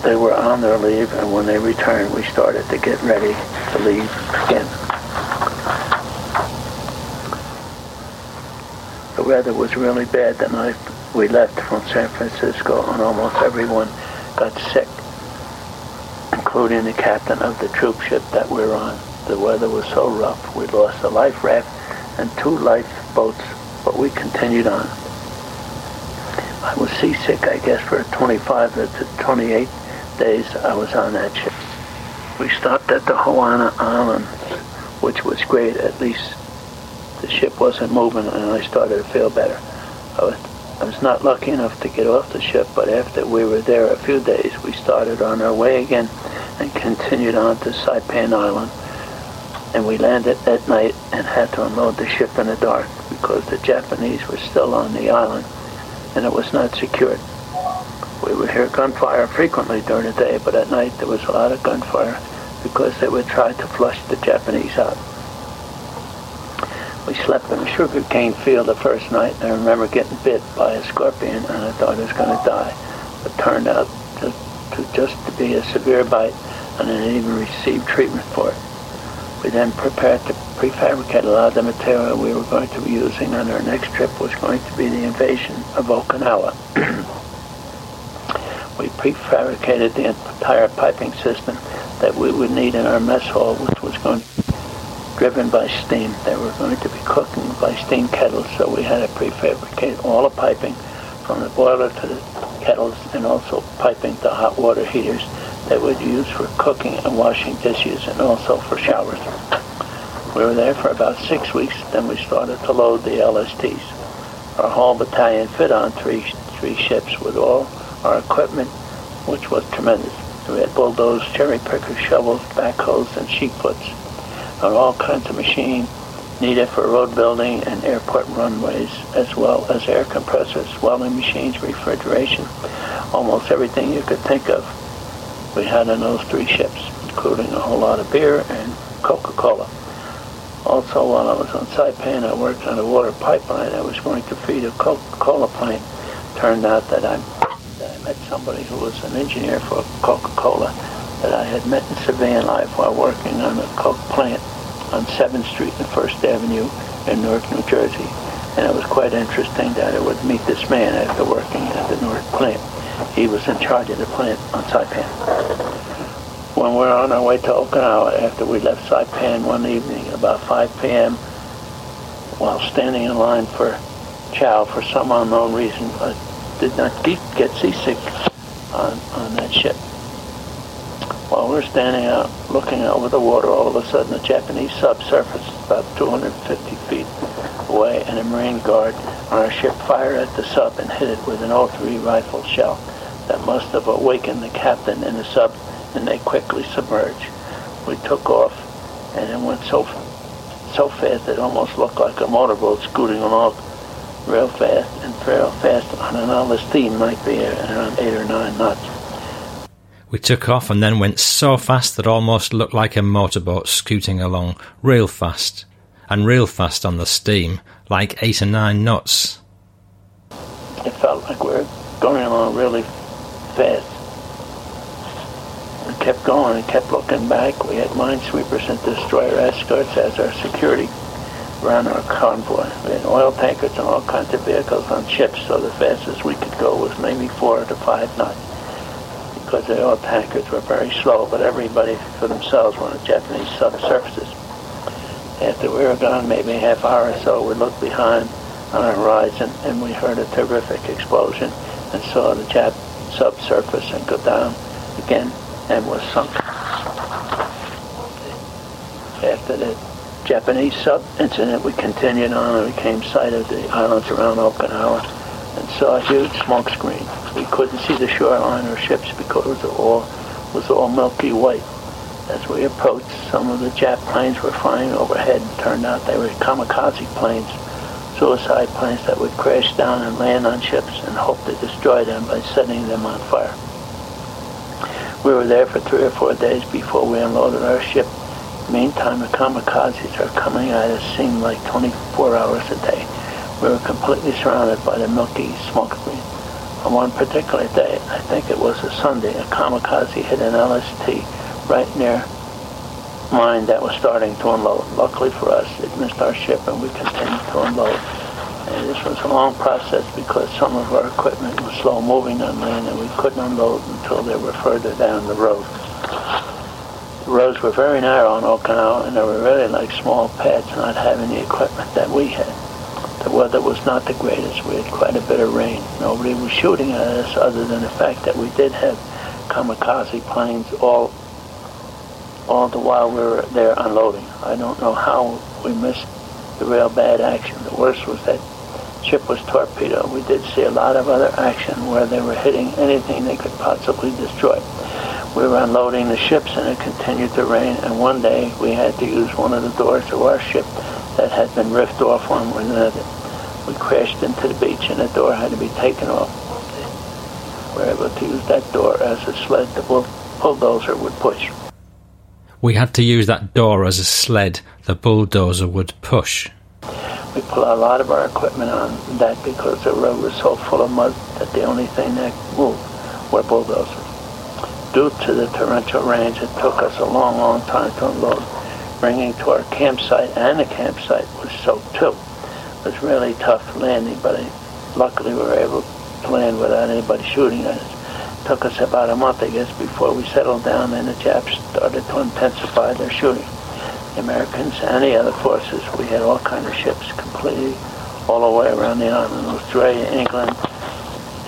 they were on their leave, and when they returned, we started to get ready to leave again. The weather was really bad the night we left from San Francisco, and almost everyone got sick, including the captain of the troop ship that we were on. The weather was so rough. We lost a life raft and two lifeboats, but we continued on. I was seasick, I guess, for 25 to 28 days I was on that ship. We stopped at the Hawaiian Islands, which was great. At least the ship wasn't moving, and I started to feel better. I was, I was not lucky enough to get off the ship, but after we were there a few days, we started on our way again and continued on to Saipan Island. And we landed at night and had to unload the ship in the dark because the Japanese were still on the island and it was not secured. We would hear gunfire frequently during the day, but at night there was a lot of gunfire because they would try to flush the Japanese out. We slept in a sugarcane field the first night, and I remember getting bit by a scorpion, and I thought I was going to die. It turned out to, to just to be a severe bite, and I didn't even receive treatment for it. We then prepared to prefabricate a lot of the material we were going to be using on our next trip was going to be the invasion of Okinawa. we prefabricated the entire piping system that we would need in our mess hall, which was going to be driven by steam. They were going to be cooking by steam kettles, so we had to prefabricate all the piping from the boiler to the kettles and also piping to hot water heaters that would use for cooking and washing dishes and also for showers. We were there for about six weeks, then we started to load the LSTs. Our whole battalion fit on three, three ships with all our equipment, which was tremendous. We had bulldozers, cherry pickers, shovels, backhoes, and sheep sheepfoots, and all kinds of machines needed for road building and airport runways, as well as air compressors, welding machines, refrigeration, almost everything you could think of. We had on those three ships, including a whole lot of beer and Coca-Cola. Also, while I was on Saipan, I worked on a water pipeline I was going to feed a Coca-Cola plant. Turned out that I met somebody who was an engineer for Coca-Cola that I had met in civilian life while working on a Coke plant on 7th Street and 1st Avenue in Newark, New Jersey. And it was quite interesting that I would meet this man after working at the Newark plant. He was in charge of the plant on Saipan. When we were on our way to Okinawa, after we left Saipan one evening about 5 p.m., while standing in line for chow for some unknown reason, I did not get seasick on, on that ship. While we are standing out looking over the water, all of a sudden a Japanese sub surfaced about 250 feet away and a Marine guard on our ship fired at the sub and hit it with an 03 rifle shell that must have awakened the captain and the sub and they quickly submerged. We took off and it went so so fast it almost looked like a motorboat scooting along real fast and real fast on an LST might be around eight or nine knots. We took off and then went so fast that almost looked like a motorboat scooting along real fast, and real fast on the steam, like eight or nine knots. It felt like we were going along really fast. We kept going and kept looking back. We had minesweepers and destroyer escorts as our security ran our convoy. We had oil tankers and all kinds of vehicles on ships, so the fastest we could go was maybe four to five knots. Because the oil tankers were very slow, but everybody for themselves wanted Japanese subsurfaces. After we were gone maybe a half hour or so, we looked behind on our horizon and we heard a terrific explosion and saw the Jap subsurface and go down again and was sunk. After the Japanese sub incident, we continued on and we came sight of the islands around Okinawa and saw a huge smoke screen. We couldn't see the shoreline or ships because it all, was all milky white. As we approached, some of the Jap planes were flying overhead and turned out they were kamikaze planes, suicide planes that would crash down and land on ships and hope to destroy them by setting them on fire. We were there for three or four days before we unloaded our ship Meantime, the kamikazes are coming at us, seem like 24 hours a day. We were completely surrounded by the milky smoke screen. On one particular day, I think it was a Sunday, a kamikaze hit an LST right near mine that was starting to unload. Luckily for us, it missed our ship and we continued to unload. And this was a long process because some of our equipment was slow moving on land and we couldn't unload until they were further down the road. Roads were very narrow on Okinawa and they were really like small pads not having the equipment that we had. The weather was not the greatest. We had quite a bit of rain. Nobody was shooting at us other than the fact that we did have kamikaze planes all all the while we were there unloading. I don't know how we missed the real bad action. The worst was that ship was torpedoed. We did see a lot of other action where they were hitting anything they could possibly destroy. We were unloading the ships and it continued to rain and one day we had to use one of the doors of our ship that had been ripped off one way or another. We crashed into the beach and the door had to be taken off. We were able to use that door as a sled the bulldozer would push. We had to use that door as a sled the bulldozer would push. We put a lot of our equipment on that because the road was so full of mud that the only thing that moved were bulldozers due to the torrential rains, it took us a long, long time to unload. Bringing to our campsite, and the campsite was soaked too. It was really tough landing, but luckily we were able to land without anybody shooting at us. It took us about a month, I guess, before we settled down and the Japs started to intensify their shooting. The Americans and the other forces, we had all kinds of ships completely all the way around the island, Australia, England,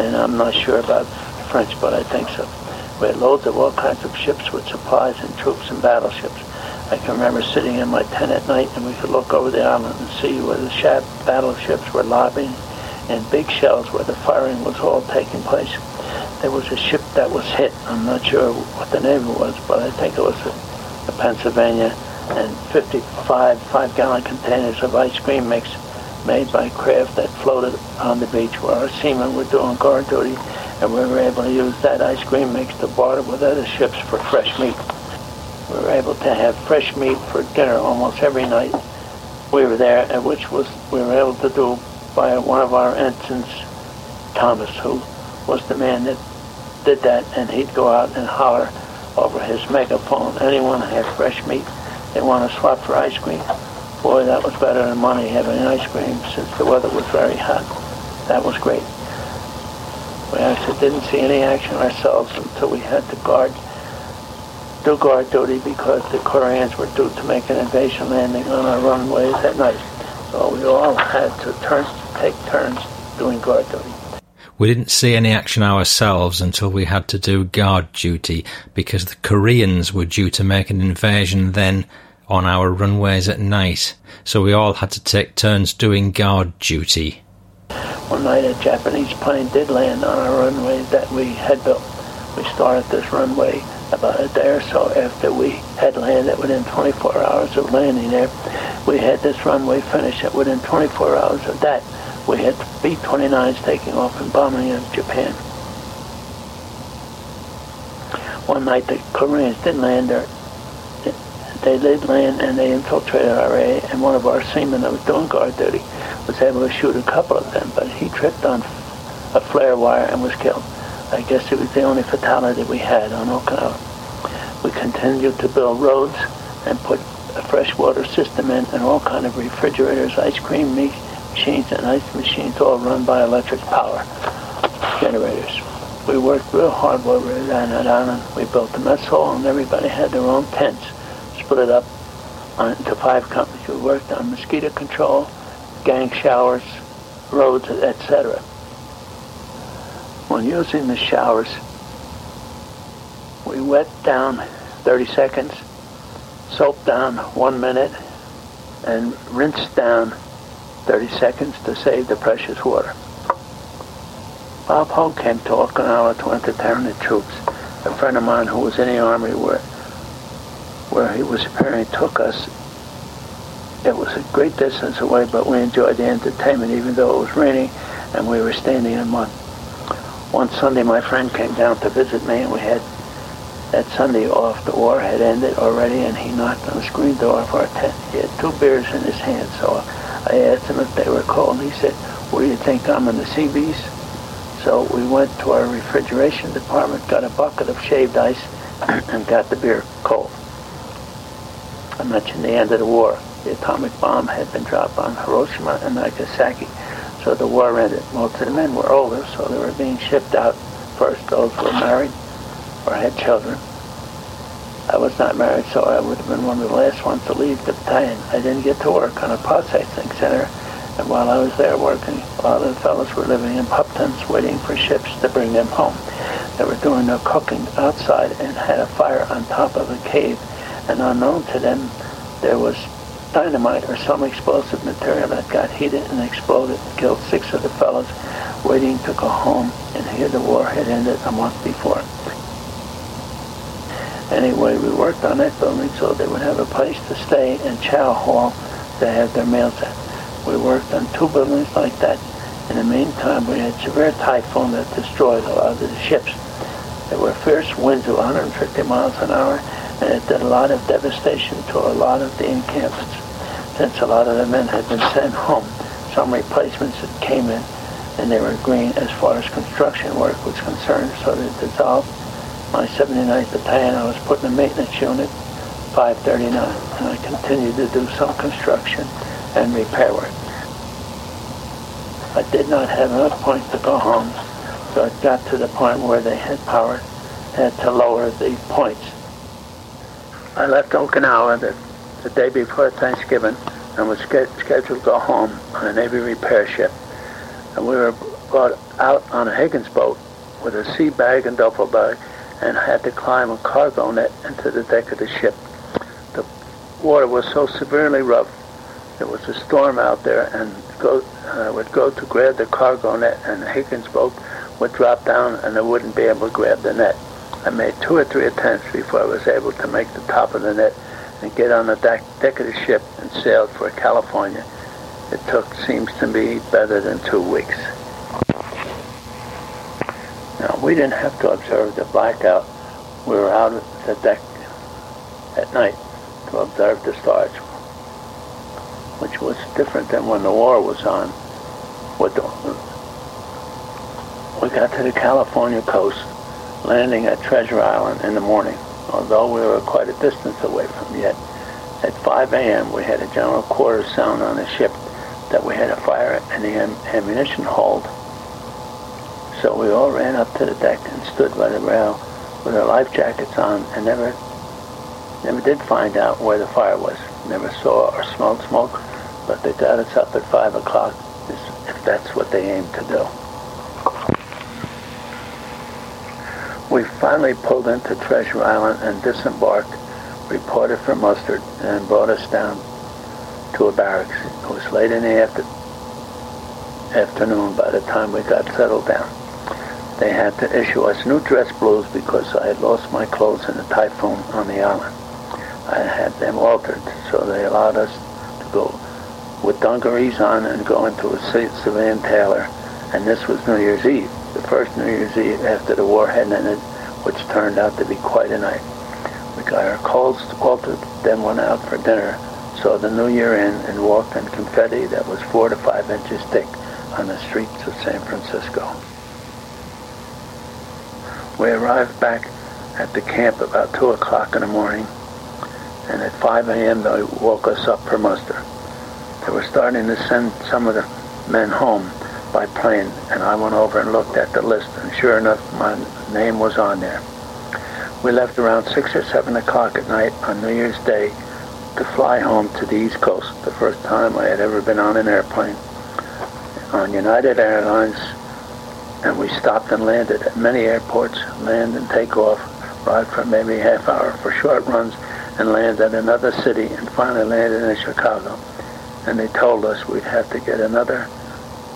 and I'm not sure about French, but I think so. We had loads of all kinds of ships with supplies and troops and battleships. I can remember sitting in my tent at night and we could look over the island and see where the ship battleships were lobbying and big shells where the firing was all taking place. There was a ship that was hit. I'm not sure what the name was, but I think it was a Pennsylvania and 55 five-gallon containers of ice cream mix made by Kraft that floated on the beach where our seamen were doing guard duty and we were able to use that ice cream mix to barter with other ships for fresh meat. We were able to have fresh meat for dinner almost every night we were there, and which was we were able to do by one of our ensigns, Thomas, who was the man that did that, and he'd go out and holler over his megaphone, anyone had fresh meat, they want to swap for ice cream. Boy, that was better than money having ice cream since the weather was very hot. That was great. We actually didn't see any action ourselves until we had to guard, do guard duty because the Koreans were due to make an invasion landing on our runways at night. So we all had to turn, take turns doing guard duty. We didn't see any action ourselves until we had to do guard duty because the Koreans were due to make an invasion then on our runways at night. So we all had to take turns doing guard duty. One night a Japanese plane did land on our runway that we had built. We started this runway about a day or so after we had landed within 24 hours of landing there. We had this runway finished and within 24 hours of that. We had B-29s taking off and bombing in Japan. One night the Koreans didn't land there. They laid land and they infiltrated our area and one of our seamen that was doing guard duty was able to shoot a couple of them, but he tripped on a flare wire and was killed. I guess it was the only fatality we had on Okinawa. We continued to build roads and put a freshwater system in and all kind of refrigerators, ice cream machines, and ice machines all run by electric power generators. We worked real hard while we were down that island. We built the mess hall and everybody had their own tents, split up into five companies. We worked on mosquito control, gang showers, roads, etc. When using the showers, we wet down 30 seconds, soap down one minute, and rinse down 30 seconds to save the precious water. Bob Hope came to Okinawa to entertain the troops. A friend of mine who was in the army where, where he was preparing took us it was a great distance away, but we enjoyed the entertainment even though it was raining and we were standing in mud. One Sunday, my friend came down to visit me, and we had that Sunday off, the war had ended already, and he knocked on the screen door of our tent. He had two beers in his hand, so I asked him if they were cold. He said, what do you think, I'm in the Seabees? So we went to our refrigeration department, got a bucket of shaved ice, and got the beer cold. I mentioned the end of the war. The atomic bomb had been dropped on Hiroshima and Nagasaki, so the war ended. Most of the men were older, so they were being shipped out first. Those who were married or had children. I was not married, so I would have been one of the last ones to leave the battalion. I didn't get to work on a processing center, and while I was there working, a lot of the fellows were living in pup tents waiting for ships to bring them home. They were doing their cooking outside and had a fire on top of a cave, and unknown to them, there was dynamite or some explosive material that got heated and exploded and killed six of the fellows waiting to go home, and here the war had ended a month before. Anyway, we worked on that building so they would have a place to stay and chow hall to have their meals at. We worked on two buildings like that. In the meantime, we had severe typhoon that destroyed a lot of the ships. There were fierce winds of 150 miles an hour, it did a lot of devastation to a lot of the encampments. Since a lot of the men had been sent home, some replacements had came in, and they were green as far as construction work was concerned, so they dissolved my 79th Battalion, I was put in the maintenance unit, 539, and I continued to do some construction and repair work. I did not have enough points to go home, so it got to the point where they had power, had to lower the points. I left Okinawa the, the day before Thanksgiving and was scheduled to go home on a Navy repair ship. And we were brought out on a Higgins boat with a sea bag and duffel bag and had to climb a cargo net into the deck of the ship. The water was so severely rough. There was a storm out there, and go, uh, would go to grab the cargo net, and Higgins boat would drop down, and they wouldn't be able to grab the net. I made two or three attempts before I was able to make the top of the net and get on the deck, deck of the ship and sailed for California. It took, seems to me, better than two weeks. Now, we didn't have to observe the blackout. We were out at the deck at night to observe the stars, which was different than when the war was on. We got to the California coast, landing at Treasure Island in the morning, although we were quite a distance away from it. At 5 a.m., we had a general quarters sound on the ship that we had a fire in the am- ammunition hold so we all ran up to the deck and stood by the rail with our life jackets on and never never did find out where the fire was. Never saw or smelled smoke, but they got us up at 5 o'clock if that's what they aimed to do. We finally pulled into Treasure Island and disembarked, reported for mustard, and brought us down to a barracks. It was late in the after- afternoon by the time we got settled down they had to issue us new dress blues because I had lost my clothes in a typhoon on the island. I had them altered, so they allowed us to go with dungarees on and go into a civilian tailor. And this was New Year's Eve, the first New Year's Eve after the war had ended, which turned out to be quite a night. We got our clothes altered, then went out for dinner, saw the New Year in, and walked in confetti that was four to five inches thick on the streets of San Francisco. We arrived back at the camp about 2 o'clock in the morning, and at 5 a.m. they woke us up for muster. They were starting to send some of the men home by plane, and I went over and looked at the list, and sure enough, my name was on there. We left around 6 or 7 o'clock at night on New Year's Day to fly home to the East Coast, the first time I had ever been on an airplane. On United Airlines, and we stopped and landed at many airports, land and take off, ride for maybe half hour for short runs, and land at another city, and finally landed in Chicago. And they told us we'd have to get another,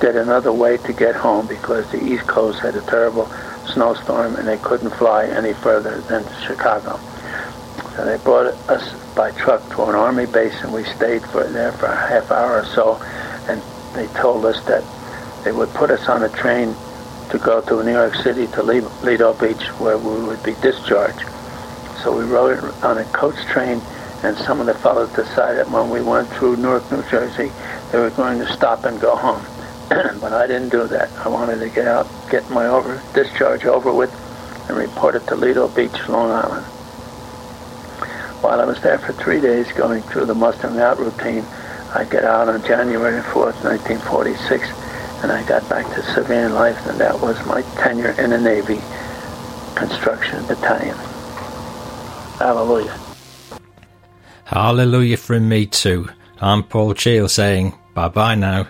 get another way to get home because the East Coast had a terrible snowstorm and they couldn't fly any further than Chicago. So they brought us by truck to an army base, and we stayed for there for a half hour or so, and they told us that they would put us on a train to go to New York City to Lido Beach where we would be discharged. So we rode on a coach train, and some of the fellows decided when we went through Newark, New Jersey, they were going to stop and go home. But I didn't do that. I wanted to get out, get my over discharge over with, and report at Lido Beach, Long Island. While I was there for three days going through the mustering out routine, I get out on January 4th, 1946, and I got back to civilian life, and that was my tenure in the Navy Construction Battalion. Hallelujah. Hallelujah from me too. I'm Paul Schall saying bye bye now.